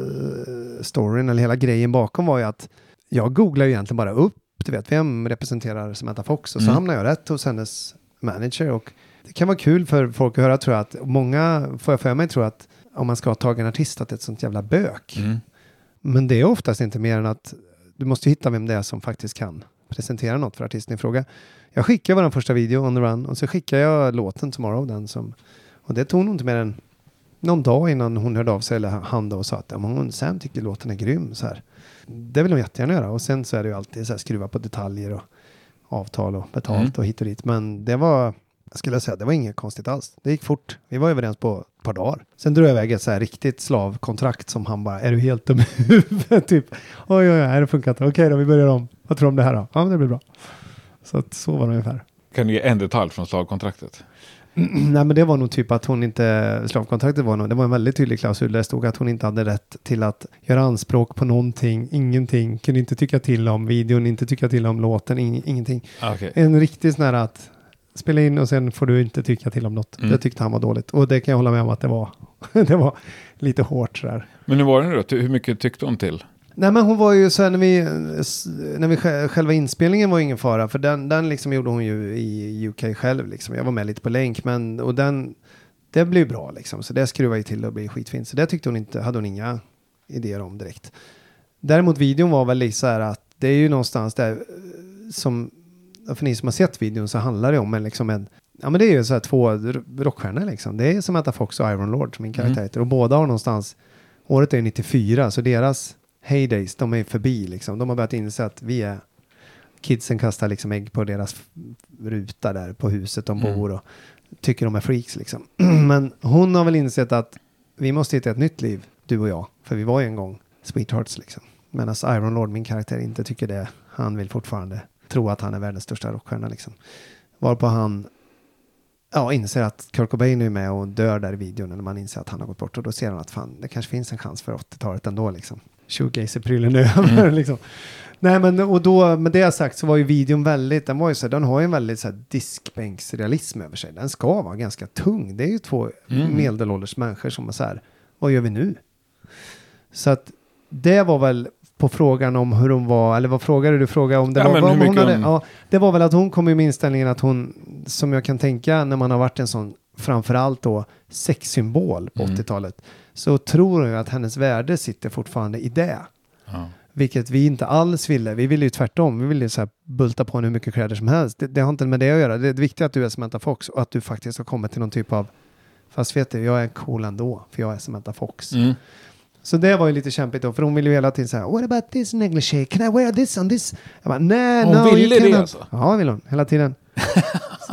storyn eller hela grejen bakom var ju att jag googlade ju egentligen bara upp, du vet, vem representerar Samantha Fox och så Mm. hamnade jag rätt hos hennes manager och det kan vara kul för folk att höra tror jag att många, får jag för mig, tror att om man ska ha tagit en artist att det är ett sånt jävla bök. Mm. Men det är oftast inte mer än att du måste hitta vem det är som faktiskt kan presentera något för artisten i fråga. Jag skickade vår första video, On the Run, och så skickade jag låten Tomorrow, den som, och det tog nog inte mer än någon dag innan hon hörde av sig, eller han då, och sa att ja, hon, Sam tycker låten är grym. Så här. Det vill hon jättegärna göra. Och sen så är det ju alltid så här, skruva på detaljer och avtal och betalt Mm. och hit och dit. Men det var, jag skulle säga, det var inget konstigt alls. Det gick fort. Vi var överens på ett par dagar. Sen drog jag iväg ett så här riktigt slavkontrakt som han bara, är du helt dum i huvudet? typ, oj, oj, oj, det funkar inte. Okej då, vi börjar om. Vad tror du om det här då? Ja, men det blir bra. Så att så var det ungefär. Kan du ge en detalj från slagkontraktet? Nej, men det var nog typ att hon inte, slavkontraktet var nog, det var en väldigt tydlig klausul där det stod att hon inte hade rätt till att göra anspråk på någonting, ingenting, kunde inte tycka till om videon, inte tycka till om låten, ing, ingenting. Ah, Okej. En riktig sån här att spela in och sen får du inte tycka till om något. Mm. Det tyckte han var dåligt och det kan jag hålla med om att det var. det var lite hårt sådär. Men hur var det då? Hur mycket tyckte hon till? Nej men hon var ju så här när vi, när vi sj- själva inspelningen var ingen fara för den, den liksom gjorde hon ju i UK själv liksom. Jag var med lite på länk men och den, det blev bra liksom. Så det skruvade ju till och blev skitfint. Så det tyckte hon inte, hade hon inga idéer om direkt. Däremot videon var väl lite så här att det är ju någonstans där eh, som, för ni som har sett videon så handlar det om en liksom en, ja men det är ju så här två rockstjärnor liksom. Det är Samantha Fox och Iron Lord som min karaktär Mm. heter och båda har någonstans, året är 94 så deras heydays, de är förbi liksom. De har börjat inse att vi är, kidsen kastar liksom ägg på deras ruta där på huset de Mm. bor och tycker de är freaks liksom. Men hon har väl insett att vi måste hitta ett nytt liv, du och jag. För vi var ju en gång sweethearts liksom. Medan Iron Lord, min karaktär, inte tycker det. Han vill fortfarande tro att han är världens största rockstjärna liksom. Varpå han ja, inser att Kurt Cobain är med och dör där i videon när man inser att han har gått bort och då ser han att fan, det kanske finns en chans för 80-talet ändå liksom. Shoegazer-prylen över mm. liksom. Nej men och då, med det sagt så var ju videon väldigt, den var ju så den har ju en väldigt så här diskbänksrealism över sig. Den ska vara ganska tung. Det är ju två mm. medelålders människor som är så här, vad gör vi nu? Så att det var väl på frågan om hur hon var, eller vad frågade du? Fråga om det ja, var, hur hon hade, hon... ja, det var väl att hon kom med inställningen att hon, som jag kan tänka när man har varit en sån, framförallt då, sexsymbol på mm. 80-talet, så tror jag att hennes värde sitter fortfarande i det. Ja. Vilket vi inte alls ville. Vi ville ju tvärtom. Vi ville så här bulta på henne hur mycket kläder som helst. Det, det, har inte med det att göra. Det är viktigt att du är Samantha Fox och att du faktiskt har kommit till någon typ av... Fast vet du, jag är cool ändå, för jag är Samantha Fox. Mm. Så det var ju lite kämpigt då, för hon ville ju hela tiden säga What about this negligee? Can I wear this on this? Jag bara, nej, hon no, ville det alltså? Ja, vill hon. Hela tiden.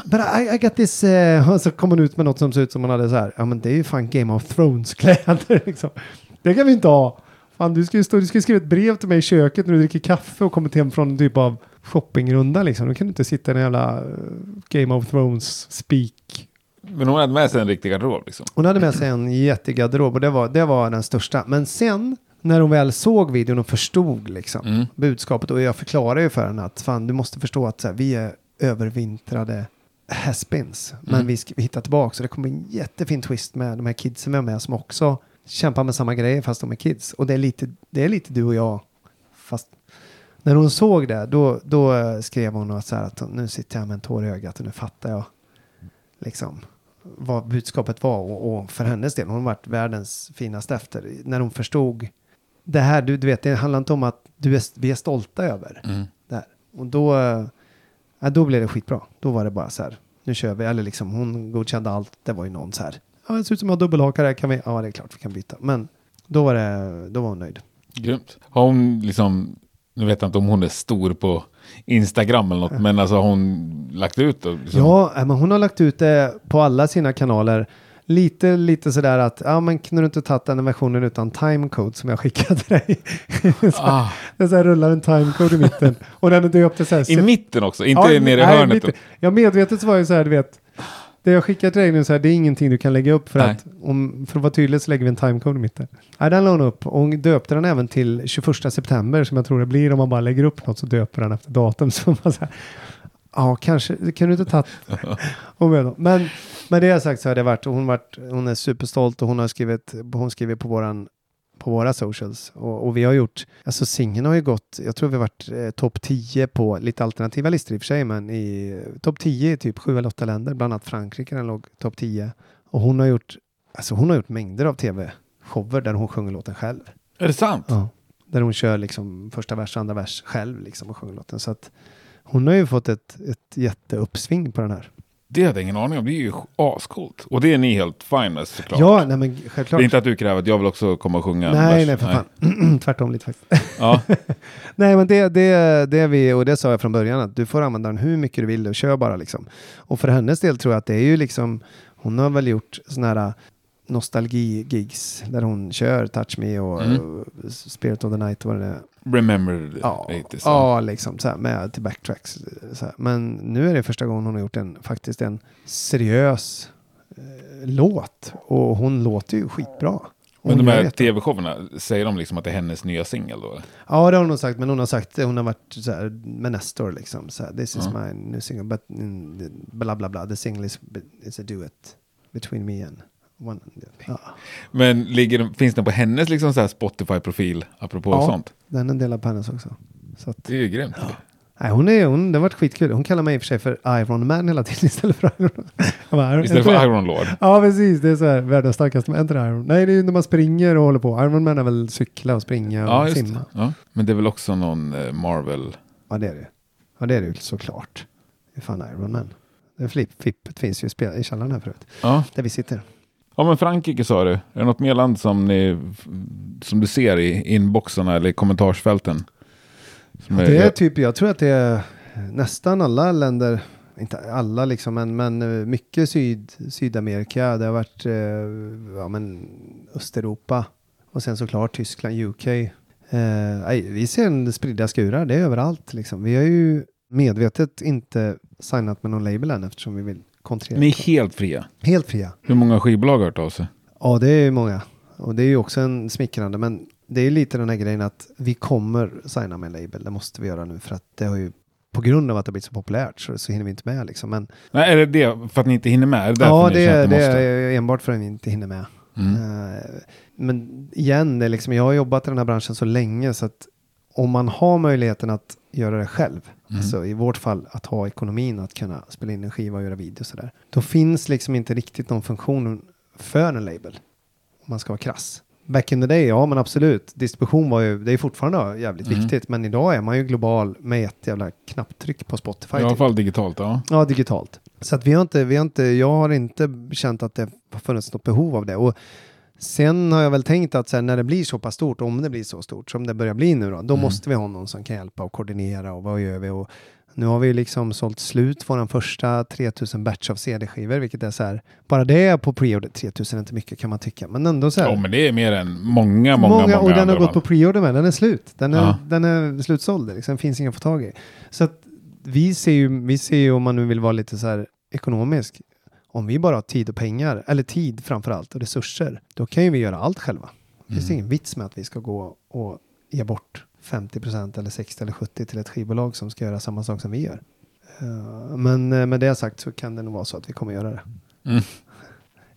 But I, I got this... Uh, så kom hon ut med något som ser ut som hon hade så här. Ja, men det är ju fan Game of Thrones-kläder liksom. Det kan vi inte ha. Fan, du ska ju stå, du ska skriva ett brev till mig i köket när du dricker kaffe och kommit hem från en typ av shoppingrunda liksom. Då kan du inte sitta i en jävla uh, Game of Thrones speak men hon hade med sig en riktig garderob liksom? Hon hade med sig en jättegarderob och det var, det var den största. Men sen när hon väl såg videon och förstod liksom mm. budskapet och jag förklarade ju för henne att fan du måste förstå att så här, vi är övervintrade haspins. Men mm. vi, vi hittar tillbaka så det kommer en jättefin twist med de här kidsen vi har med som också kämpar med samma grejer fast de är kids. Och det är lite, det är lite du och jag fast när hon såg det då, då skrev hon så här att nu sitter jag med en tår i ögat och nu fattar jag liksom vad budskapet var och, och, för hennes del, hon har varit världens finaste efter. När hon förstod det här, du, du vet, det handlar inte om att du är, vi är stolta över mm. det här. Och då, ja, då blev det skitbra. Då var det bara så här, nu kör vi, eller liksom hon godkände allt. Det var ju någon så här, ja det ser ut som att jag har dubbelhakare, kan vi, ja det är klart vi kan byta. Men då var, det, då var hon nöjd. Grymt. Har hon liksom, nu vet jag inte om hon är stor på Instagram eller något, men alltså har hon lagt ut det? Liksom. Ja, men hon har lagt ut det på alla sina kanaler. Lite, lite sådär att, ja men kunde du inte tagit den versionen utan timecode som jag skickade till dig? så, ah. Det så här rullar en timecode i mitten. Och den är döpt så här. I mitten också, inte ja, nere i hörnet? Ja, medvetet så var det så här, du vet, det jag skickar till dig nu så här, det är ingenting du kan lägga upp för Nej. att, om, för att vara tydlig så lägger vi en timecode i mitten. Nej, den la hon upp och hon döpte den även till 21 september som jag tror det blir om man bara lägger upp något så döper den efter datum. Så man så här, ja, kanske, det kan du inte tagit. men med det sagt så har det varit, hon, varit, hon är superstolt och hon har skrivit, hon skriver på våran på våra socials. Och, och, vi har gjort, alltså singeln har ju gått, jag tror vi har varit eh, topp 10 på lite alternativa listor i och för sig, men i topp 10 i typ 7 eller 8 länder, bland annat Frankrike, den låg topp 10. Och hon har gjort, alltså hon har gjort mängder av tv-shower där hon sjunger låten själv. Är det sant? Ja. Där hon kör liksom första vers, andra vers själv liksom och sjunger låten. Så att hon har ju fått ett, ett jätteuppsving på den här. Det hade jag ingen aning om. Det är ju ascoolt. Och det är ni helt fine med såklart. Ja, nej men självklart. Det är inte att du kräver att jag vill också komma och sjunga. Nej, nej för fan. Tvärtom lite faktiskt. Ja. nej, men det, det, det vi, och det sa jag från början, att du får använda den hur mycket du vill och kör bara liksom. Och för hennes del tror jag att det är ju liksom, hon har väl gjort sådana här nostalgi-gigs där hon kör Touch Me och mm. Spirit of the Night. Vad det är. Remember ja, 80s. Ja, liksom så här, med till backtracks. Så här. Men nu är det första gången hon har gjort en, faktiskt en seriös eh, låt. Och hon låter ju skitbra. Men de här tv-showerna, säger de liksom att det är hennes nya singel då? Ja, det har hon nog sagt, men hon har sagt, hon har varit så här med Nestor liksom, så här, this is mm. my new single, but in, bla bla bla, the single is, is a duet between me and ja. Men ligger, finns den på hennes liksom Spotify-profil, apropå ja, sånt? den är en del av hennes också. Så att, det är ju grymt. Ja. Nej, hon är, hon, det har varit skitkul. Hon kallar mig i och för sig för Iron Man hela tiden istället för Iron bara, Istället för Iron Lord? Ja, precis. Det är så här, världens starkaste, men inte Iron. Nej, det är när man springer och håller på. Iron Man är väl cykla och springa och ja, simma. Ja. Men det är väl också någon eh, Marvel? Ja, det är det. Ja, det är det ju såklart. Det är fan Iron Man. Det flip, Fippet finns ju i, i källaren här förut. Ja. Där vi sitter. Ja, men Frankrike sa du. Är det något mer land som, ni, som du ser i inboxarna eller i kommentarsfälten? Ja, det är typ, jag tror att det är nästan alla länder inte alla liksom, men, men eh, mycket syd, Sydamerika. Det har varit eh, ja, men Östeuropa och sen såklart Tyskland, UK. Eh, vi ser en spridda skurar, det är överallt liksom. Vi har ju medvetet inte signat med någon label än eftersom vi vill kontrera. Ni är helt fria. Helt fria. Hur många skivbolag har hört av sig? Ja, det är många. Och det är ju också en smickrande, men det är lite den här grejen att vi kommer signa med en label. Det måste vi göra nu för att det har ju på grund av att det har blivit så populärt så, så hinner vi inte med liksom. Men, Nej, är det det för att ni inte hinner med? Är det ja, det, det måste? är enbart för att vi inte hinner med. Mm. Eh, men igen, det är liksom, jag har jobbat i den här branschen så länge så att om man har möjligheten att göra det själv, Mm. alltså i vårt fall att ha ekonomin att kunna spela in en skiva och göra video sådär, då finns liksom inte riktigt någon funktion för en label. Om man ska vara krass. Back in the day, ja men absolut. Distribution var ju, det är fortfarande jävligt Mm. viktigt, men idag är man ju global med ett jävla knapptryck på Spotify. I alla typ. fall digitalt, ja. Ja, digitalt. Så att vi har inte, vi har inte, jag har inte känt att det har funnits något behov av det. Och sen har jag väl tänkt att sen när det blir så pass stort, om det blir så stort som det börjar bli nu då, då Mm. måste vi ha någon som kan hjälpa och koordinera och vad gör vi? Och nu har vi liksom sålt slut vår första 3000 batch av CD-skivor, vilket är så här, bara det är på preorder, 3000 är inte mycket kan man tycka, men ändå så här. Ja, men det är mer än många, många, många, och den har gått på preorder med, den är slut. Den är, Ja. den är slutsåld, liksom, finns inga att få tag i. Så att vi ser ju, vi ser ju om man nu vill vara lite så här ekonomisk, om vi bara har tid och pengar, eller tid framför allt och resurser, då kan ju vi göra allt själva. Det finns Mm. ingen vits med att vi ska gå och ge bort 50% eller 60 eller 70 till ett skivbolag som ska göra samma sak som vi gör. Eh, men eh, med det sagt så kan det nog vara så att vi kommer göra det. Mm.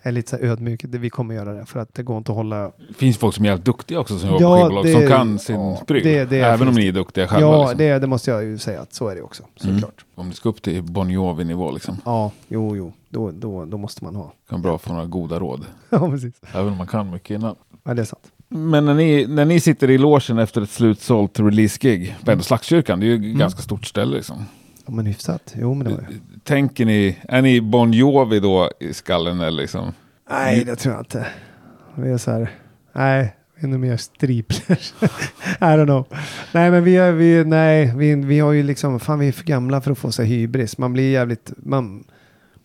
Är lite så ödmjuk, det- vi kommer göra det för att det går inte att hålla Det finns folk som är helt duktiga också som jobbar Ja, på skivbolag, som kan sin ja, det Även om ni är duktiga själva. Ja, liksom. det, det måste jag ju säga att så är det också, Mm. såklart. Om ni ska upp till Bon Jovi-nivå liksom. Ja, jo, jo, då, då, då måste man ha. Kan bra få några goda råd. Ja, precis. Även om man kan mycket innan. Ja, det är sant. Men när ni, när ni sitter i logen efter ett slutsålt release-gig, på ändå Slagskyrkan, det är ju ett ganska stort ställe liksom. Ja, men hyfsat. Jo, men det var det. Tänker ni, är ni Bon Jovi då i skallen eller liksom? Nej, det tror jag inte. Vi är så här, nej, vi är nog mer striplers. I don't know. Nej, men vi är, vi, nej, vi, vi har ju liksom, fan vi är för gamla för att få så här hybris. Man blir jävligt, man,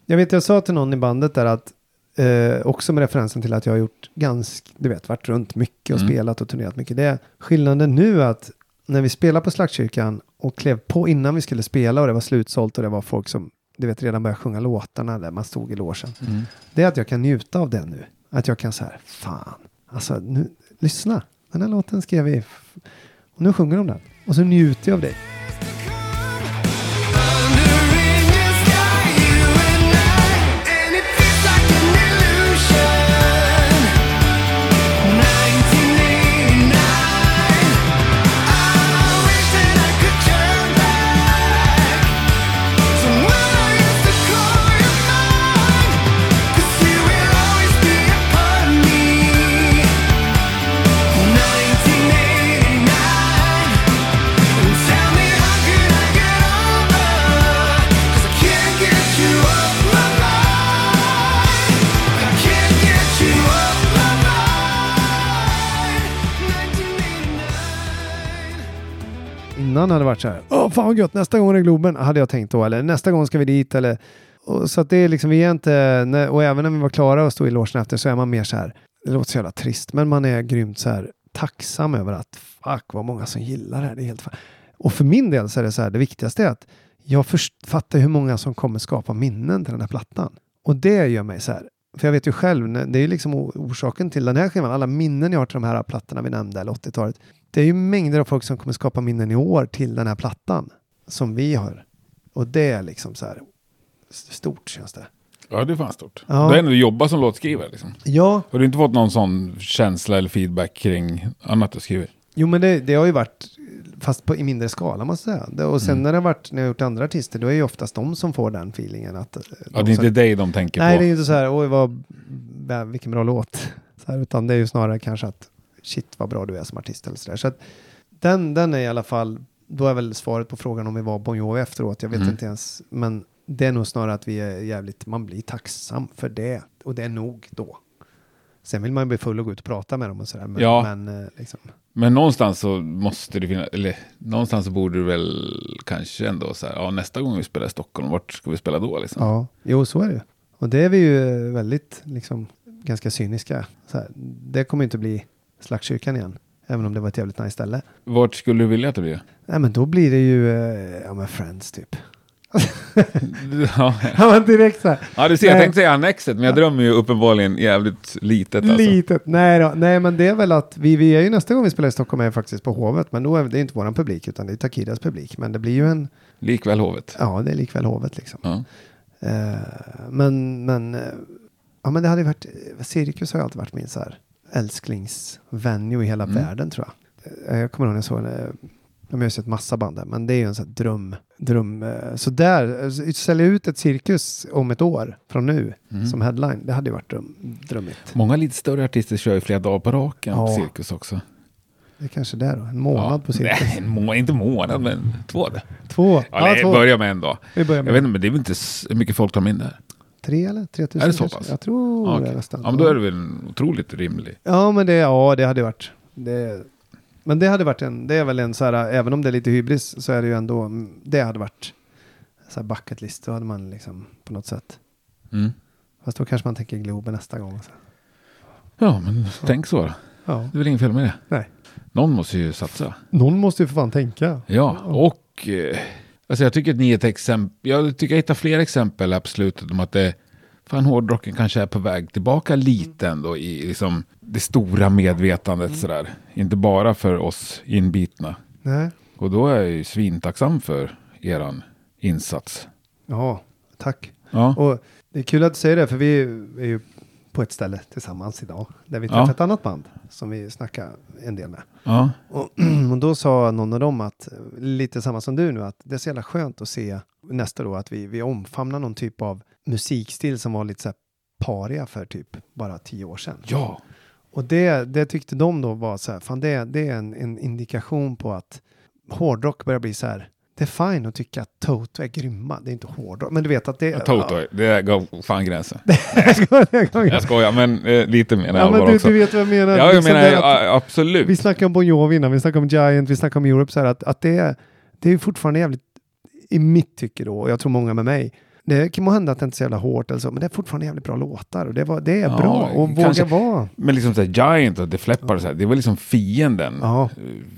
jag vet, jag sa till någon i bandet där att, eh, också med referensen till att jag har gjort ganska, du vet, varit runt mycket och Mm. spelat och turnerat mycket. Det är skillnaden nu att när vi spelar på Slagskyrkan och klev på innan vi skulle spela och det var slutsålt och det var folk som, du vet, redan började sjunga låtarna där man stod i logen det är att jag kan njuta av det nu. Att jag kan säga, fan, alltså nu, lyssna, den här låten skrev vi, och nu sjunger de den. Och så njuter jag av det. Innan hade varit så här, åh fan vad gött, nästa gång är det Globen, hade jag tänkt då, eller nästa gång ska vi dit, eller och så att det är liksom, vi är inte, och även när vi var klara och stod i logen efter så är man mer så här, det låter så jävla trist, men man är grymt så här tacksam över att fuck vad många som gillar det här, det är helt fan. Och för min del så är det så här, det viktigaste är att jag först- fattar hur många som kommer skapa minnen till den här plattan. Och det gör mig så här, för jag vet ju själv, när- det är ju liksom orsaken till den här skivan, alla minnen jag har till de här plattorna vi nämnde, eller 80-talet. Det är ju mängder av folk som kommer skapa minnen i år till den här plattan som vi har. Och det är liksom så här stort känns det. Ja, det är fan stort. Ja. Du har ändå jobbat som låtskrivare liksom. Ja, Har du inte fått någon sån känsla eller feedback kring annat du skriver? jo men det, det har ju varit fast på, i mindre skala måste jag säga. Det, och sen Mm. när det har varit, när jag har gjort andra artister, då är ju oftast de som får den feelingen. Att, eh, Ja, de det är inte dig de tänker Nej, på. det är ju inte så här, oj vad, vilken bra låt. Så här, utan det är ju snarare kanske att, shit vad bra du är som artist eller så där. Så att den, den är i alla fall, då är väl svaret på frågan om vi var Bon Jovi efteråt, jag vet Mm. inte ens, men det är nog snarare att vi är jävligt, man blir tacksam för det. Och det är nog då. Sen vill man ju bli full och gå ut och prata med dem och sådär. Men, Ja. men eh, liksom, Men någonstans så måste det finnas, eller någonstans så borde det väl kanske ändå så här, ja nästa gång vi spelar i Stockholm, vart ska vi spela då liksom? ja, jo så är det ju. Och det är vi ju väldigt, liksom, ganska cyniska. Så här, det kommer ju inte bli Slagskyrkan igen. Även om det var ett jävligt nice ställe. Vart skulle du vilja att det blir? Nej men då blir det ju, eh, ja men Friends typ. Ja, Ja men direkt så här. ja du ser, jag tänkte säga Annexet, men jag drömmer ju uppenbarligen jävligt litet alltså. Litet. Nej, då. Nej, men det är väl att vi, vi är ju nästa gång vi spelar i Stockholm är faktiskt på Hovet. Men då är det inte våran publik utan det är Takidas publik. Men det blir ju en, Likväl Hovet. ja det är likväl Hovet liksom. Ja. Eh, men, men, eh, ja men det hade ju varit, Cirkus har ju alltid varit min så här älsklingsvenue i hela Mm. världen tror jag. Eh, jag kommer ihåg när jag såg, eh, de har ju sett massa band där, men det är ju en sån här dröm. dröm eh, så där, eh, sälja ut ett cirkus om ett år från nu Mm. som headline, det hade ju varit dröm, drömmigt. Många lite större artister kör ju flera dagar på raken på Ja. cirkus också. Det är kanske det då, en månad ja. på cirkus. Nej, må inte månad, men två. Två. Ja, nej, två. börja med en dag. Vi börjar Jag med vet inte, men det är väl inte hur mycket folk tar de in där? tre eller tre tusen. Är det så kanske? pass? Jag tror Ja, det okej. nästan. Ja, men då är det väl en otroligt rimlig. Ja, men det, ja, det hade varit. Det, men det hade varit en, det är väl en så här, även om det är lite hybris så är det ju ändå, det hade varit så här bucket list, då hade man liksom på något sätt. Mm. Fast då kanske man tänker Globen nästa gång. Så. Ja, men tänk så då. Ja, Det är väl inget fel med det. nej. Någon måste ju satsa. Någon måste ju för fan tänka. Ja, och eh, alltså jag tycker att ni är ett exempel. Jag tycker jag hittar fler exempel slutet om att det fan hårdrocken kanske är på väg tillbaka lite ändå i liksom det stora medvetandet sådär. Inte bara för oss inbitna. Nej. Och då är jag ju svintacksam för eran insats. Ja, tack. Ja, Och det är kul att du säger det, för vi är ju på ett ställe tillsammans idag. Där vi träffar Ja. ett annat band som vi snackar en del med. ja, Och, och då sa någon av dem att, lite samma som du nu, att det är så jävla skönt att se nästa då att vi, vi omfamnar någon typ av musikstil som var lite så här paria för typ bara tio år sedan. ja, Och det, det tyckte de då var så här, fan det, det är en, en indikation på att hårdrock börjar bli så här, det är fine att tycka att Toto är grymma, det är inte hårdrock, men du vet att det är... Toto, det gav fan gränsen. jag skojar, Jag men eh, lite mer Ja, men du, också. du vet vad jag menar. Ja, jag Liksom menar det att- ja, absolut. Vi snackade om Bon Jovi innan, vi snackade om Giant, vi snackade om Europe, så här, att, att det, är, det är fortfarande jävligt, i mitt tycke då, och jag tror många med mig, det kan må hända att det inte är så jävla hårt eller så, men det är fortfarande jävligt bra låtar och det, var, det är Ja, bra och kanske- våga vara. Men liksom så Giant och Def Leppard, och så här, det var liksom fienden Ja,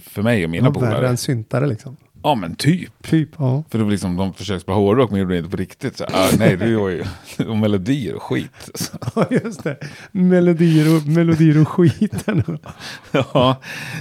för mig och mina och värre polare. än syntare liksom. Ja men typ. Typ, ja. För det var liksom, de försökte spela hårdrock men gjorde det inte på riktigt. Så, ah, nej, det var ju och melodier och skit. Så, Ja, just det. Melodier och, melodier och skiten. ja,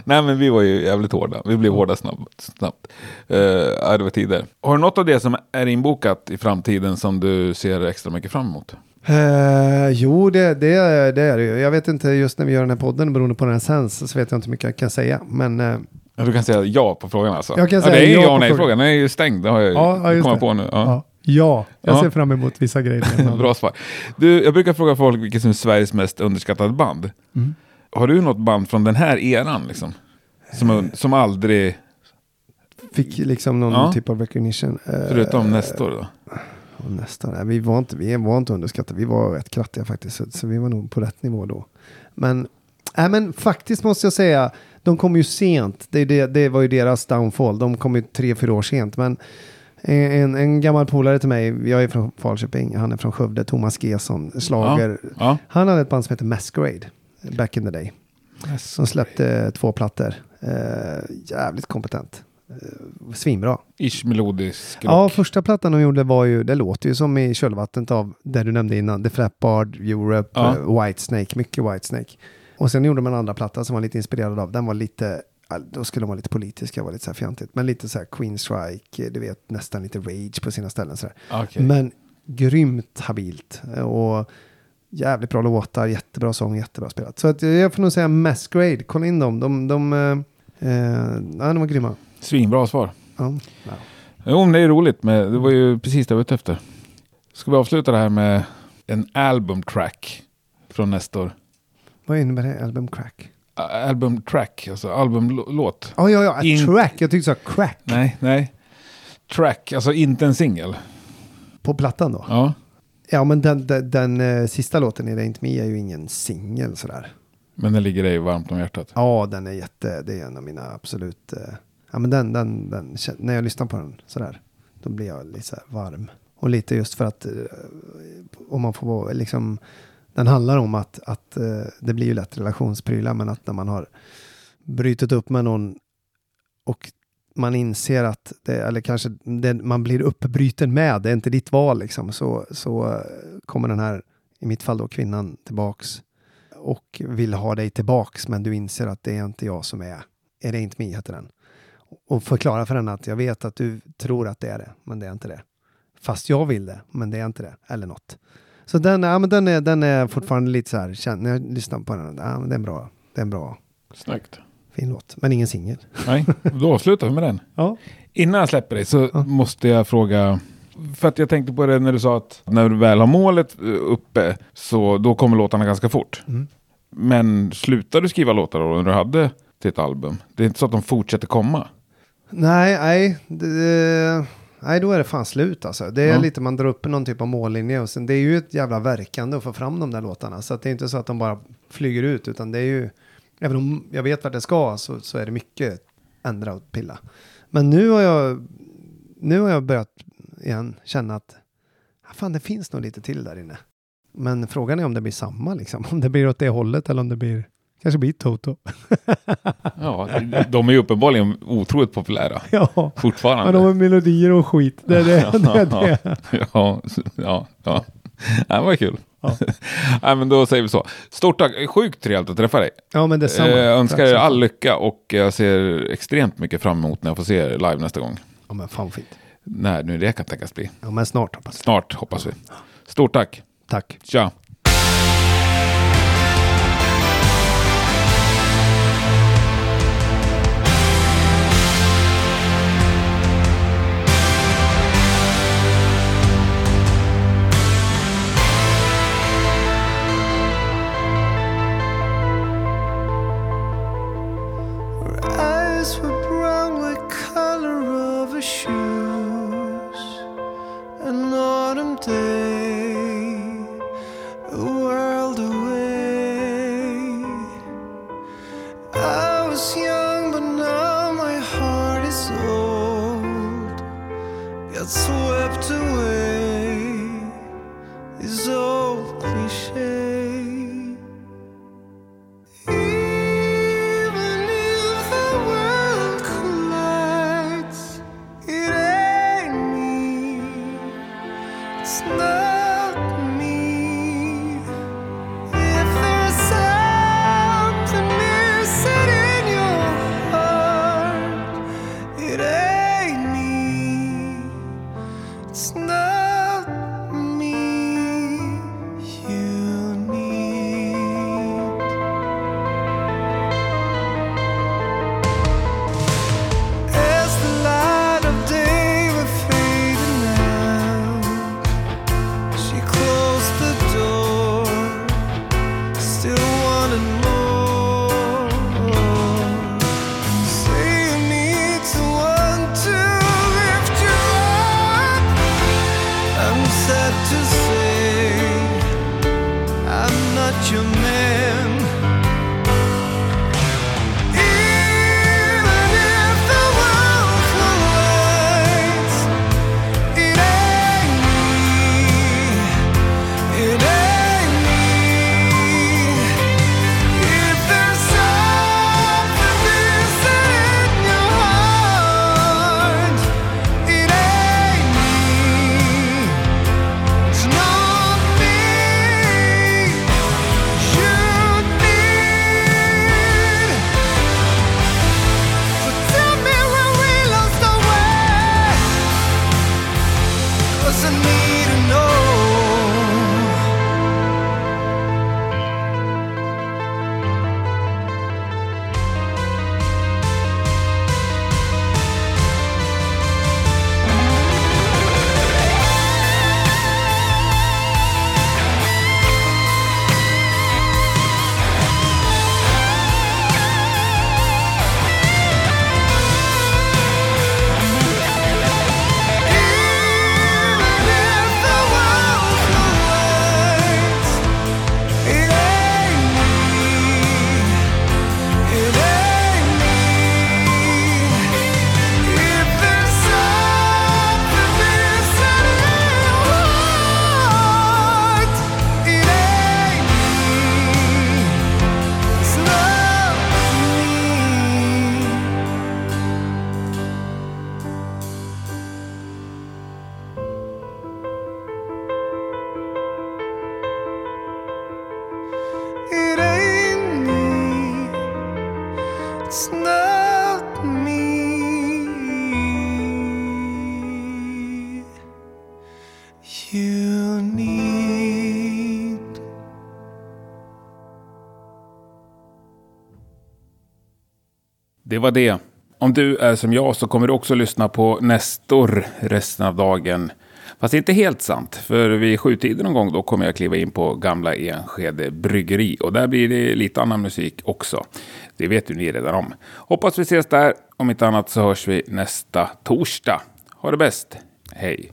nej men vi var ju jävligt hårda. Vi blev hårda snabbt. snabbt. Uh, ja, det var tider. Har du något av det som är inbokat i framtiden som du ser extra mycket fram emot? Eh, jo, det, det, är- det är det ju. Jag vet inte, just när vi gör den här podden, beroende på när den sänds, så vet jag inte hur mycket jag kan säga. Men Ja, Du kan säga ja på frågan alltså? Jag kan ja, säga det är ja ja nej frågan. Den är ju stängd. Det har jag Ja, ja, kommit på nu. Ja. ja, ja jag Ja. ser fram emot vissa grejer. Bra svar. Du, jag brukar fråga folk vilket som är Sveriges mest underskattade band. Mm. Har du något band från den här eran liksom? Som, som aldrig, Fick liksom någon Ja. typ av recognition. Eh, förutom Nestor då? och nästan. Nej, vi, var inte, vi var inte underskattade. Vi var rätt krattiga faktiskt. Så, så vi var nog på rätt nivå då. Men, nej, men faktiskt måste jag säga. De kom ju sent. Det, det, det var ju deras downfall. De kom ju tre, fyra år sent. Men en, en gammal polare till mig. Jag är från Falköping. Han är från Skövde. Thomas Gesson. Slager. Ja. Han hade ett band som heter Masquerade. Back in the day. Som släppte två plattor. Eh, jävligt kompetent. Eh, svinbra. Ish melodisk Ja, rock. första plattan de gjorde var ju, det låter ju som i kölvattnet av det du nämnde innan, The Flapbard, Europe, Ja. eh, Whitesnake, mycket Whitesnake. Och sen gjorde man andra platta som var lite inspirerad av, den var lite, då skulle de vara lite politiska, var lite så här fjantigt, men lite så här Queen Strike, eh, du vet nästan lite Rage på sina ställen så. Okej. Men grymt habilt eh, och jävligt bra låtar, jättebra sång, jättebra spelat. Så att jag får nog säga Masquerade, kolla in dem, de, de, eh, eh, ja, de var grymma. Svinbra svar. Ja. Ja. Jo, men det är roligt. Med, det var ju precis det jag var ute efter. Ska vi avsluta det här med en album track från Nestor? Vad innebär det? Album crack? Album track, alltså albumlåt. Ja, ja, ja. In- Track. Jag tyckte så här crack. Nej, nej. Track, alltså inte en singel. På plattan då? Ja. Ja, men den, den, den eh, sista låten i inte me är ju ingen singel sådär. Men den ligger dig varmt om hjärtat. Ja, den är jätte, det är en av mina absolut, eh, ja men den, den, den, när jag lyssnar på den sådär, då blir jag lite varm. Och lite just för att, eh, om man får vara liksom, den handlar om att, att eh, det blir ju lätt relationsprylar, men att när man har brutit upp med någon och man inser att det, eller kanske det, man blir uppbryten med, det är inte ditt val liksom, så, så kommer den här, i mitt fall då kvinnan tillbaks och vill ha dig tillbaks, men du inser att det är inte jag som är, är det inte mig, heter den. Och förklara för henne att jag vet att du tror att det är det, men det är inte det. Fast jag vill det, men det är inte det, eller något. Så den, ja, men den, är, den är fortfarande lite så här, när jag lyssnar på den, ja, men det är bra, det är bra, Snyggt. fin låt, men ingen singel. Nej, då avslutar vi med den. Ja. Innan jag släpper dig så Ja. måste jag fråga. För att jag tänkte på det när du sa att när du väl har målet eh, uppe så då kommer låtarna ganska fort. Mm. Men slutar du skriva låtar då när du hade till ett album? Det är inte så att de fortsätter komma? Nej, nej, det, nej, då är det fan slut alltså. Det är Ja. lite, man drar upp någon typ av mållinje och sen det är ju ett jävla verkande att få fram de där låtarna. Så att det är inte så att de bara flyger ut, utan det är ju, även om jag vet vart det ska, så, så är det mycket ändra och pilla. Men nu har jag, nu har jag börjat igen känna att, ah, fan det finns nog lite till där inne. Men frågan är om det blir samma liksom, om det blir åt det hållet eller om det blir, kanske blir Toto. Ja, de är ju uppenbarligen otroligt populära ja. Men fortfarande. de har melodier och skit. Det är det. det, är det. ja, ja, ja. Det var kul. Ja. Nej, men då säger vi så. Stort tack, sjukt trevligt att träffa dig. Ja, men detsamma. Eh, Jag önskar Tack er all lycka och jag ser extremt mycket fram emot när jag får se er live nästa gång. Ja, men fan fint. När nu det kan tänkas bli. Ja, men snart hoppas jag. Snart hoppas vi. Stort tack. Tack. Tja. Var det. Om du är som jag så kommer du också lyssna på Nestor resten av dagen. Fast inte helt sant, för vid sjutiden någon gång då kommer jag kliva in på gamla Enskede bryggeri. Och där blir det lite annan musik också. Det vet ju ni redan om. Hoppas vi ses där. Om inte annat så hörs vi nästa torsdag. Ha det bäst. Hej!